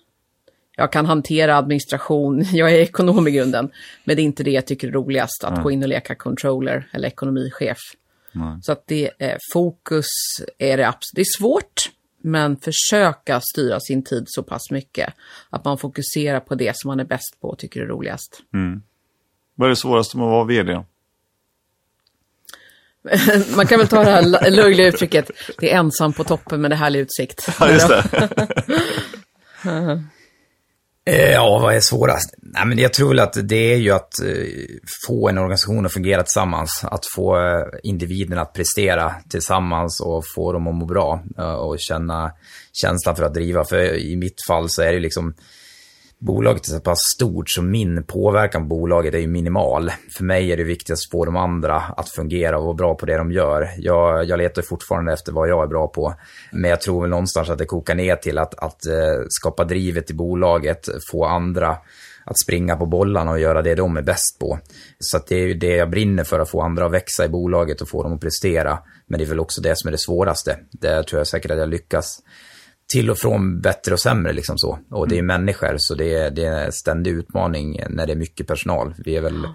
Jag kan hantera administration, jag är ekonom i grunden. Men det är inte det jag tycker är roligast, att mm. gå in och leka controller eller ekonomichef. Så att det är fokus är det absolut. Det är svårt, men försöka styra sin tid så pass mycket att man fokuserar på det som man är bäst på och tycker är roligast. Mm. Vad är det svåraste med att vara vd? Man kan väl ta det här löjliga uttrycket, det är ensam på toppen med det härlig utsikt. Ja, just det. Eh, ja, vad är svårast? Nej, men jag tror väl att det är ju att eh, få en organisation att fungera tillsammans. Att få eh, individerna att prestera tillsammans och få dem att må bra och känna känslan för att driva. För i mitt fall så är det liksom bolaget är så pass stort så min påverkan på bolaget är ju minimal. För mig är det viktigast att få de andra att fungera och vara bra på det de gör. Jag, jag letar fortfarande efter vad jag är bra på. Men jag tror väl någonstans att det kokar ner till att, att eh, skapa drivet i bolaget, få andra att springa på bollarna och göra det de är bäst på. Så det är ju det jag brinner för, att få andra att växa i bolaget och få dem att prestera. Men det är väl också det som är det svåraste. Det tror jag säkert att jag lyckas till och från bättre och sämre liksom så. Och det är mm. människor, så det är, det är en ständig utmaning när det är mycket personal. Vi är väl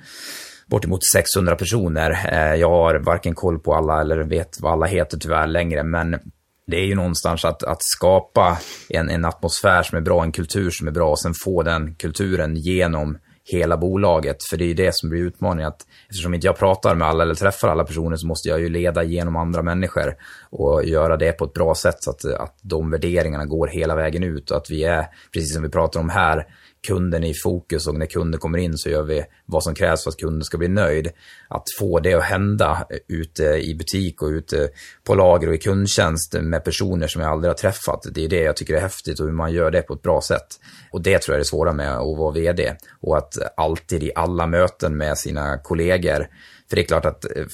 bortemot 600 personer. Eh, jag har varken koll på alla eller vet vad alla heter tyvärr längre, men det är ju någonstans att, att skapa en, en atmosfär som är bra, en kultur som är bra och sen få den kulturen genom hela bolaget. För det är ju det som blir utmaningen. Att eftersom inte jag pratar med alla eller träffar alla personer så måste jag ju leda genom andra människor och göra det på ett bra sätt så att, att de värderingarna går hela vägen ut och att vi är, precis som vi pratar om här, kunden i fokus och när kunden kommer in så gör vi vad som krävs för att kunden ska bli nöjd. Att få det att hända ute i butik och ute på lager och i kundtjänst med personer som jag aldrig har träffat. Det är det jag tycker är häftigt och hur man gör det på ett bra sätt. Och det tror jag är det svåra med att vara vd. Och att alltid i alla möten med sina kollegor för det är klart att eh,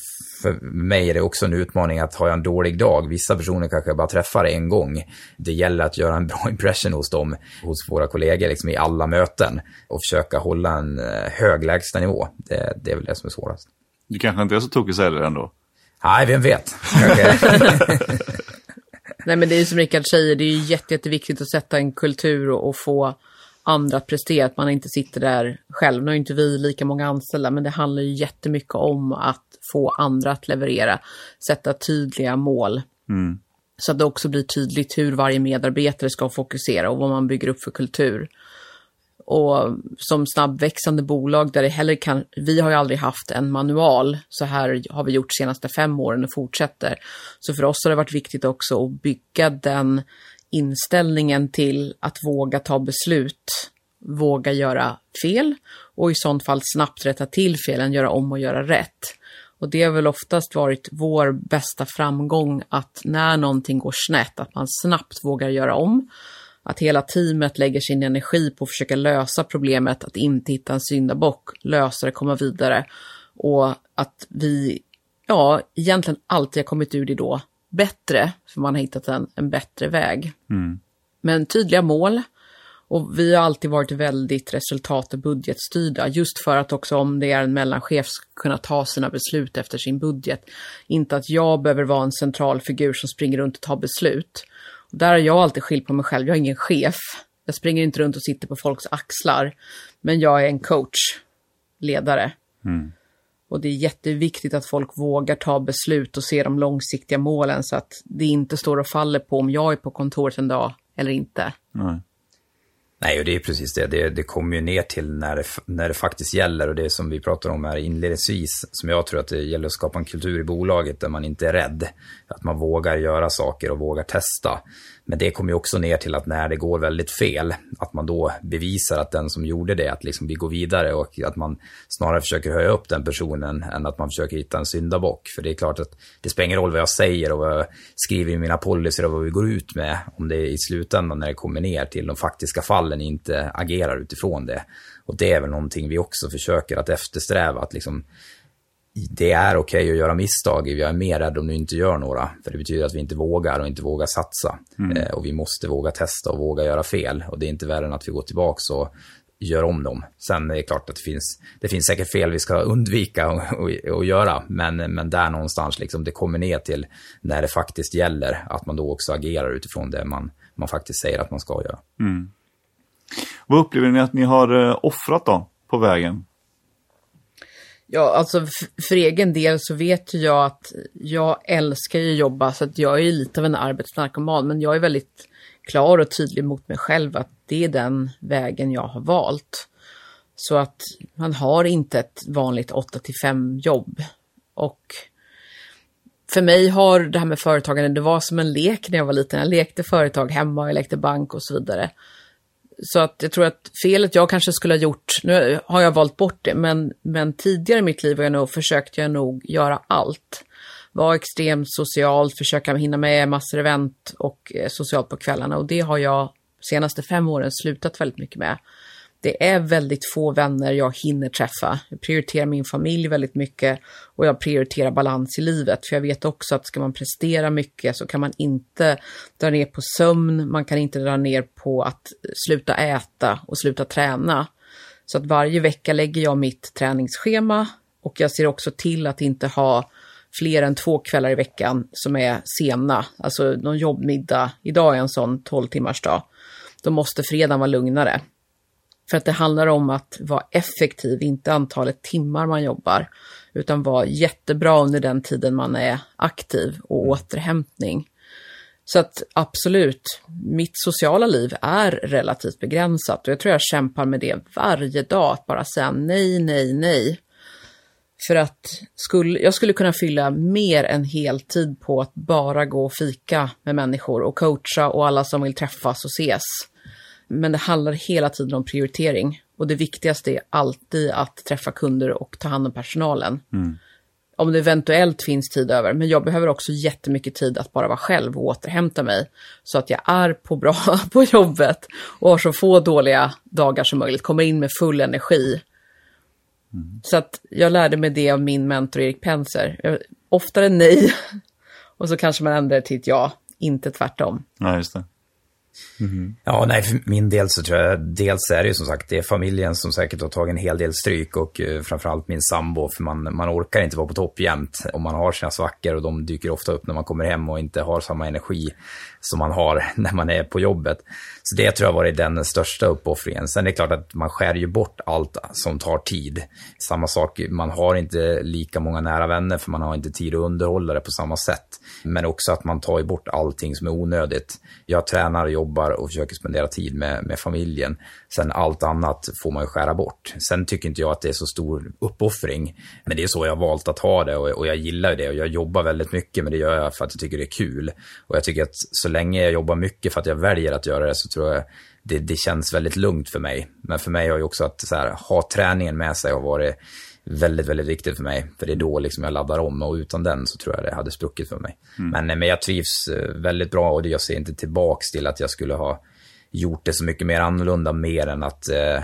för mig är det också en utmaning att ha en dålig dag. Vissa personer kanske jag bara träffar en gång. Det gäller att göra en bra impression hos dem, hos våra kollegor liksom i alla möten och försöka hålla en eh, hög lägstanivå. Det, det är väl det som är svårast. Du kanske inte är så tokig säljare ändå? Nej, vem vet. Nej men det är ju som Rickard säger, det är ju jätte, jätteviktigt att sätta en kultur och, och få andra att prestera, att man inte sitter där själv. Nu har inte vi lika många anställda, men det handlar ju jättemycket om att få andra att leverera, sätta tydliga mål. Mm. Så att det också blir tydligt hur varje medarbetare ska fokusera och vad man bygger upp för kultur. Och som snabbväxande bolag där det heller kan, vi har ju aldrig haft en manual, så här har vi gjort de senaste fem åren och fortsätter. Så för oss har det varit viktigt också att bygga den inställningen till att våga ta beslut, våga göra fel och i sånt fall snabbt rätta till felen, göra om och göra rätt. Och det har väl oftast varit vår bästa framgång att när någonting går snett, att man snabbt vågar göra om. Att hela teamet lägger sin energi på att försöka lösa problemet, att inte hitta en syndabock, lösa det, komma vidare. Och att vi, ja, egentligen alltid har kommit ur det då bättre, för man har hittat en, en bättre väg. Mm. Men tydliga mål. Och vi har alltid varit väldigt resultat och budgetstyrda, just för att också om det är en mellanchef ska kunna ta sina beslut efter sin budget. Inte att jag behöver vara en central figur som springer runt och tar beslut. Och där har jag alltid skilt på mig själv, jag är ingen chef. Jag springer inte runt och sitter på folks axlar. Men jag är en coach, ledare. Mm. Och det är jätteviktigt att folk vågar ta beslut och se de långsiktiga målen så att det inte står och faller på om jag är på kontoret en dag eller inte. Nej. Nej, och det är precis det. Det, det kommer ju ner till när det, när det faktiskt gäller och det som vi pratar om här inledningsvis, som jag tror att det gäller att skapa en kultur i bolaget där man inte är rädd. Att man vågar göra saker och vågar testa. Men det kommer ju också ner till att när det går väldigt fel, att man då bevisar att den som gjorde det, att liksom vi går vidare och att man snarare försöker höja upp den personen än att man försöker hitta en syndabock. För det är klart att det spelar ingen roll vad jag säger och vad jag skriver i mina policyer och vad vi går ut med, om det i slutändan när det kommer ner till de faktiska fallen inte agerar utifrån det. Och det är väl någonting vi också försöker att eftersträva, att liksom det är okej okay att göra misstag. Jag är mer rädd om du inte gör några. För det betyder att vi inte vågar och inte vågar satsa. Mm. Eh, och vi måste våga testa och våga göra fel. Och det är inte värre än att vi går tillbaka och gör om dem. Sen är det klart att det finns, det finns säkert fel vi ska undvika att göra. Men, men där någonstans, liksom, det kommer ner till när det faktiskt gäller. Att man då också agerar utifrån det man, man faktiskt säger att man ska göra. Mm. Vad upplever ni att ni har eh, offrat då på vägen? Ja, alltså för egen del så vet jag att jag älskar ju jobba så att jag är lite av en arbetsnarkoman men jag är väldigt klar och tydlig mot mig själv att det är den vägen jag har valt. Så att man har inte ett vanligt 8 till 5 jobb. Och för mig har det här med företagande, det var som en lek när jag var liten. Jag lekte företag hemma, jag lekte bank och så vidare. Så att jag tror att felet jag kanske skulle ha gjort, nu har jag valt bort det, men, men tidigare i mitt liv har jag nog försökte jag nog göra allt. Vara extremt social, försöka hinna med massor event och eh, socialt på kvällarna och det har jag senaste fem åren slutat väldigt mycket med det är väldigt få vänner jag hinner träffa. Jag prioriterar min familj väldigt mycket och jag prioriterar balans i livet. För jag vet också att ska man prestera mycket så kan man inte dra ner på sömn, man kan inte dra ner på att sluta äta och sluta träna. Så att varje vecka lägger jag mitt träningsschema och jag ser också till att inte ha fler än två kvällar i veckan som är sena, alltså någon jobbmiddag. Idag är en sån 12 timmars dag. Då måste fredagen vara lugnare. För att det handlar om att vara effektiv, inte antalet timmar man jobbar, utan vara jättebra under den tiden man är aktiv och återhämtning. Så att absolut, mitt sociala liv är relativt begränsat och jag tror jag kämpar med det varje dag, att bara säga nej, nej, nej. För att skulle, jag skulle kunna fylla mer än heltid på att bara gå och fika med människor och coacha och alla som vill träffas och ses. Men det handlar hela tiden om prioritering. Och det viktigaste är alltid att träffa kunder och ta hand om personalen. Mm. Om det eventuellt finns tid över. Men jag behöver också jättemycket tid att bara vara själv och återhämta mig. Så att jag är på bra på jobbet och har så få dåliga dagar som möjligt. Kommer in med full energi. Mm. Så att jag lärde mig det av min mentor Erik Penser. Oftare nej och så kanske man ändrar till ett ja, inte tvärtom. Ja, just det. Mm. Ja, nej, för min del så tror jag, dels är det ju som sagt, det är familjen som säkert har tagit en hel del stryk och eh, framförallt min sambo, för man, man orkar inte vara på topp jämt. Och man har sina svackor och de dyker ofta upp när man kommer hem och inte har samma energi som man har när man är på jobbet. Så det tror jag har varit den största uppoffringen. Sen är det klart att man skär ju bort allt som tar tid. Samma sak, man har inte lika många nära vänner för man har inte tid att underhålla det på samma sätt. Men också att man tar bort allting som är onödigt. Jag tränar, jobbar och försöker spendera tid med, med familjen. Sen allt annat får man ju skära bort. Sen tycker inte jag att det är så stor uppoffring. Men det är så jag har valt att ha det och, och jag gillar det och jag jobbar väldigt mycket men det gör jag för att jag tycker det är kul. Och jag tycker att så länge jag jobbar mycket för att jag väljer att göra det så tror jag det, det känns väldigt lugnt för mig. Men för mig har ju också att så här, ha träningen med sig har varit väldigt, väldigt viktigt för mig. För det är då liksom jag laddar om och utan den så tror jag det hade spruckit för mig. Mm. Men, men jag trivs eh, väldigt bra och jag ser inte tillbaks till att jag skulle ha gjort det så mycket mer annorlunda mer än att eh,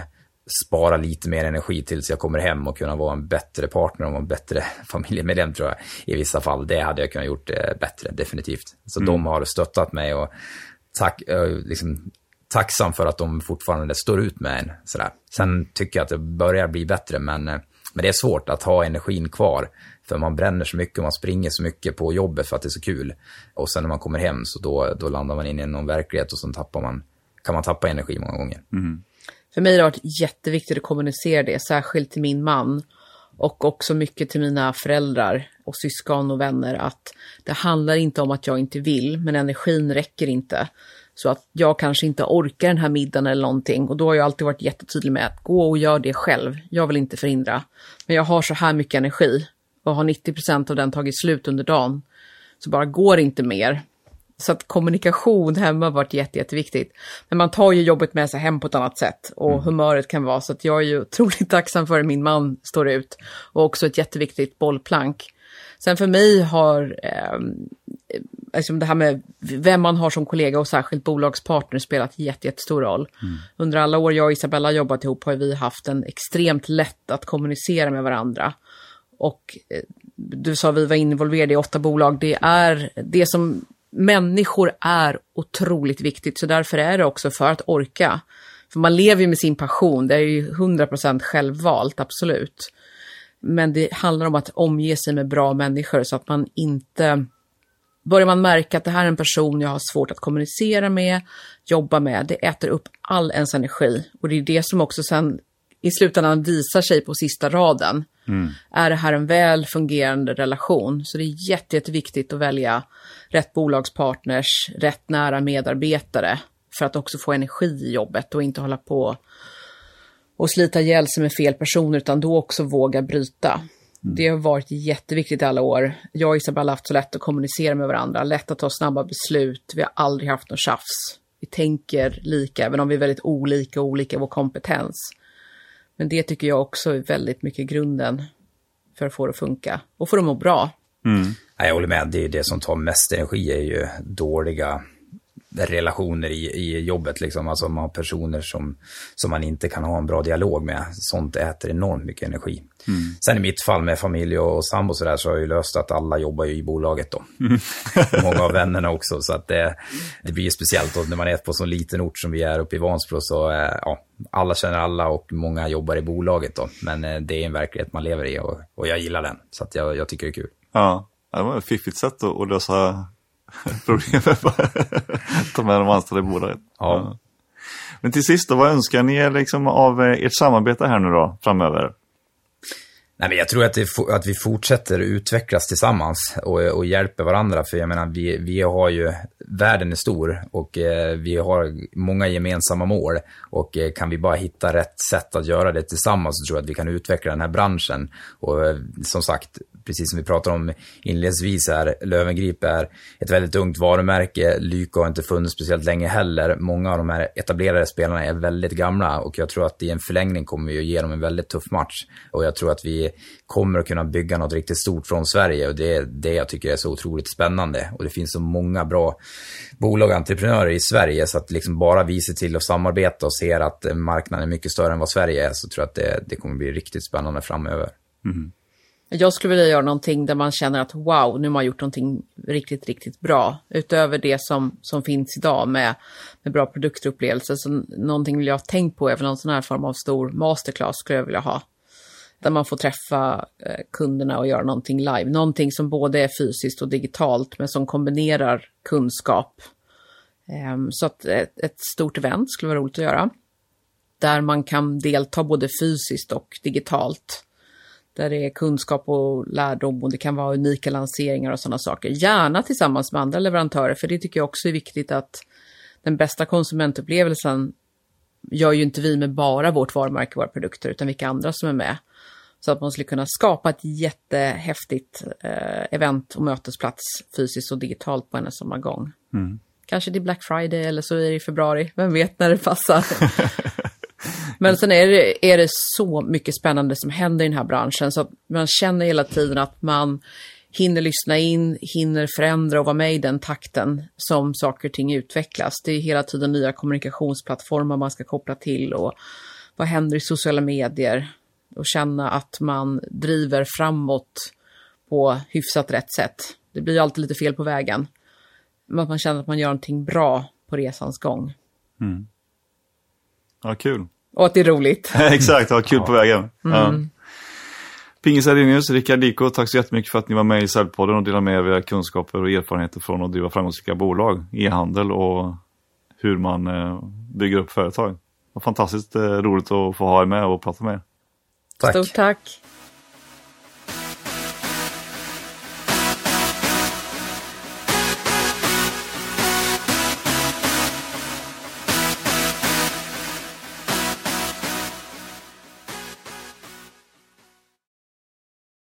spara lite mer energi tills jag kommer hem och kunna vara en bättre partner och en bättre familjemedlem tror jag i vissa fall. Det hade jag kunnat gjort eh, bättre, definitivt. Så mm. de har stöttat mig och tack, eh, liksom, tacksam för att de fortfarande står ut med en. Sådär. Sen tycker jag att det börjar bli bättre, men, eh, men det är svårt att ha energin kvar. För man bränner så mycket och man springer så mycket på jobbet för att det är så kul. Och sen när man kommer hem så då, då landar man in i någon verklighet och så tappar man, kan man tappa energi många gånger. Mm. För mig har det varit jätteviktigt att kommunicera det, särskilt till min man och också mycket till mina föräldrar och syskon och vänner att det handlar inte om att jag inte vill, men energin räcker inte. Så att jag kanske inte orkar den här middagen eller någonting. Och då har jag alltid varit jättetydlig med att gå och gör det själv. Jag vill inte förhindra. Men jag har så här mycket energi och har 90% av den tagit slut under dagen. Så bara går inte mer. Så att kommunikation hemma har varit jätte, jätteviktigt. Men man tar ju jobbet med sig hem på ett annat sätt och mm. humöret kan vara så att jag är ju otroligt tacksam för att min man står ut och också ett jätteviktigt bollplank. Sen för mig har eh, liksom det här med vem man har som kollega och särskilt bolagspartner spelat jätte, jättestor roll. Mm. Under alla år jag och Isabella jobbat ihop har vi haft en extremt lätt att kommunicera med varandra. Och eh, du sa vi var involverade i åtta bolag. Det är det som människor är otroligt viktigt, så därför är det också för att orka. För man lever ju med sin passion, det är ju 100% självvalt, absolut. Men det handlar om att omge sig med bra människor så att man inte... Börjar man märka att det här är en person jag har svårt att kommunicera med, jobba med, det äter upp all ens energi. Och det är det som också sen i slutändan visar sig på sista raden. Mm. Är det här en väl fungerande relation? Så det är jätte, jätteviktigt att välja rätt bolagspartners, rätt nära medarbetare för att också få energi i jobbet och inte hålla på och slita ihjäl sig med fel personer utan då också våga bryta. Mm. Det har varit jätteviktigt i alla år. Jag och Isabella har haft så lätt att kommunicera med varandra, lätt att ta snabba beslut. Vi har aldrig haft något tjafs. Vi tänker lika, även om vi är väldigt olika och olika i vår kompetens. Men det tycker jag också är väldigt mycket grunden för att få det att funka och för att må bra. Mm. Jag håller med, det är det som tar mest energi är ju dåliga relationer i, i jobbet. Liksom. Alltså man har personer som, som man inte kan ha en bra dialog med. Sånt äter enormt mycket energi. Mm. Sen i mitt fall med familj och sambo så, där, så har jag ju löst att alla jobbar ju i bolaget då. Mm. Många av vännerna också. Så att det, det blir speciellt då när man är på så liten ort som vi är uppe i Vansbro. Så eh, ja, alla känner alla och många jobbar i bolaget då. Men eh, det är en verklighet man lever i och, och jag gillar den. Så att jag, jag tycker det är kul. Ja, det var ett fiffigt sätt att lösa problemet. Ta med de anställda i bolaget. Ja. Men till sist, då, vad önskar ni liksom av eh, ert samarbete här nu då, framöver? Nej, men jag tror att, det, att vi fortsätter utvecklas tillsammans och, och hjälper varandra. För jag menar, vi, vi har ju, världen är stor och eh, vi har många gemensamma mål. Och eh, kan vi bara hitta rätt sätt att göra det tillsammans så tror jag att vi kan utveckla den här branschen. Och eh, som sagt, precis som vi pratade om inledningsvis här, Lövengrip är ett väldigt ungt varumärke. Lyko har inte funnits speciellt länge heller. Många av de här etablerade spelarna är väldigt gamla och jag tror att i en förlängning kommer vi att ge dem en väldigt tuff match. Och jag tror att vi kommer att kunna bygga något riktigt stort från Sverige och det är det jag tycker är så otroligt spännande. Och det finns så många bra bolag och entreprenörer i Sverige så att liksom bara vi ser till att samarbeta och ser att marknaden är mycket större än vad Sverige är så tror jag att det, det kommer bli riktigt spännande framöver. Mm. Jag skulle vilja göra någonting där man känner att wow, nu har man gjort någonting riktigt, riktigt bra. Utöver det som, som finns idag med, med bra produktupplevelser. Så någonting vill jag ha tänkt på är väl någon sån här form av stor masterclass skulle jag vilja ha. Där man får träffa eh, kunderna och göra någonting live. Någonting som både är fysiskt och digitalt men som kombinerar kunskap. Ehm, så att ett, ett stort event skulle vara roligt att göra. Där man kan delta både fysiskt och digitalt där det är kunskap och lärdom och det kan vara unika lanseringar och sådana saker. Gärna tillsammans med andra leverantörer, för det tycker jag också är viktigt att den bästa konsumentupplevelsen gör ju inte vi med bara vårt varumärke och våra produkter, utan vilka andra som är med. Så att man skulle kunna skapa ett jättehäftigt eh, event och mötesplats fysiskt och digitalt på en och samma gång. Mm. Kanske det är Black Friday eller så är det i februari, vem vet när det passar. Men sen är det, är det så mycket spännande som händer i den här branschen så att man känner hela tiden att man hinner lyssna in, hinner förändra och vara med i den takten som saker och ting utvecklas. Det är hela tiden nya kommunikationsplattformar man ska koppla till och vad händer i sociala medier och känna att man driver framåt på hyfsat rätt sätt. Det blir alltid lite fel på vägen. Men att man känner att man gör någonting bra på resans gång. Mm. Ja, kul. Och att det är roligt. Exakt, ha kul på vägen. Mm. Ja. Pingis Arrhenius, Rickard Diko, tack så jättemycket för att ni var med i Säljpodden och delade med er av era kunskaper och erfarenheter från att driva framgångsrika bolag, e-handel och hur man eh, bygger upp företag. Det var fantastiskt eh, roligt att få ha er med och prata med er. Tack. Stort tack.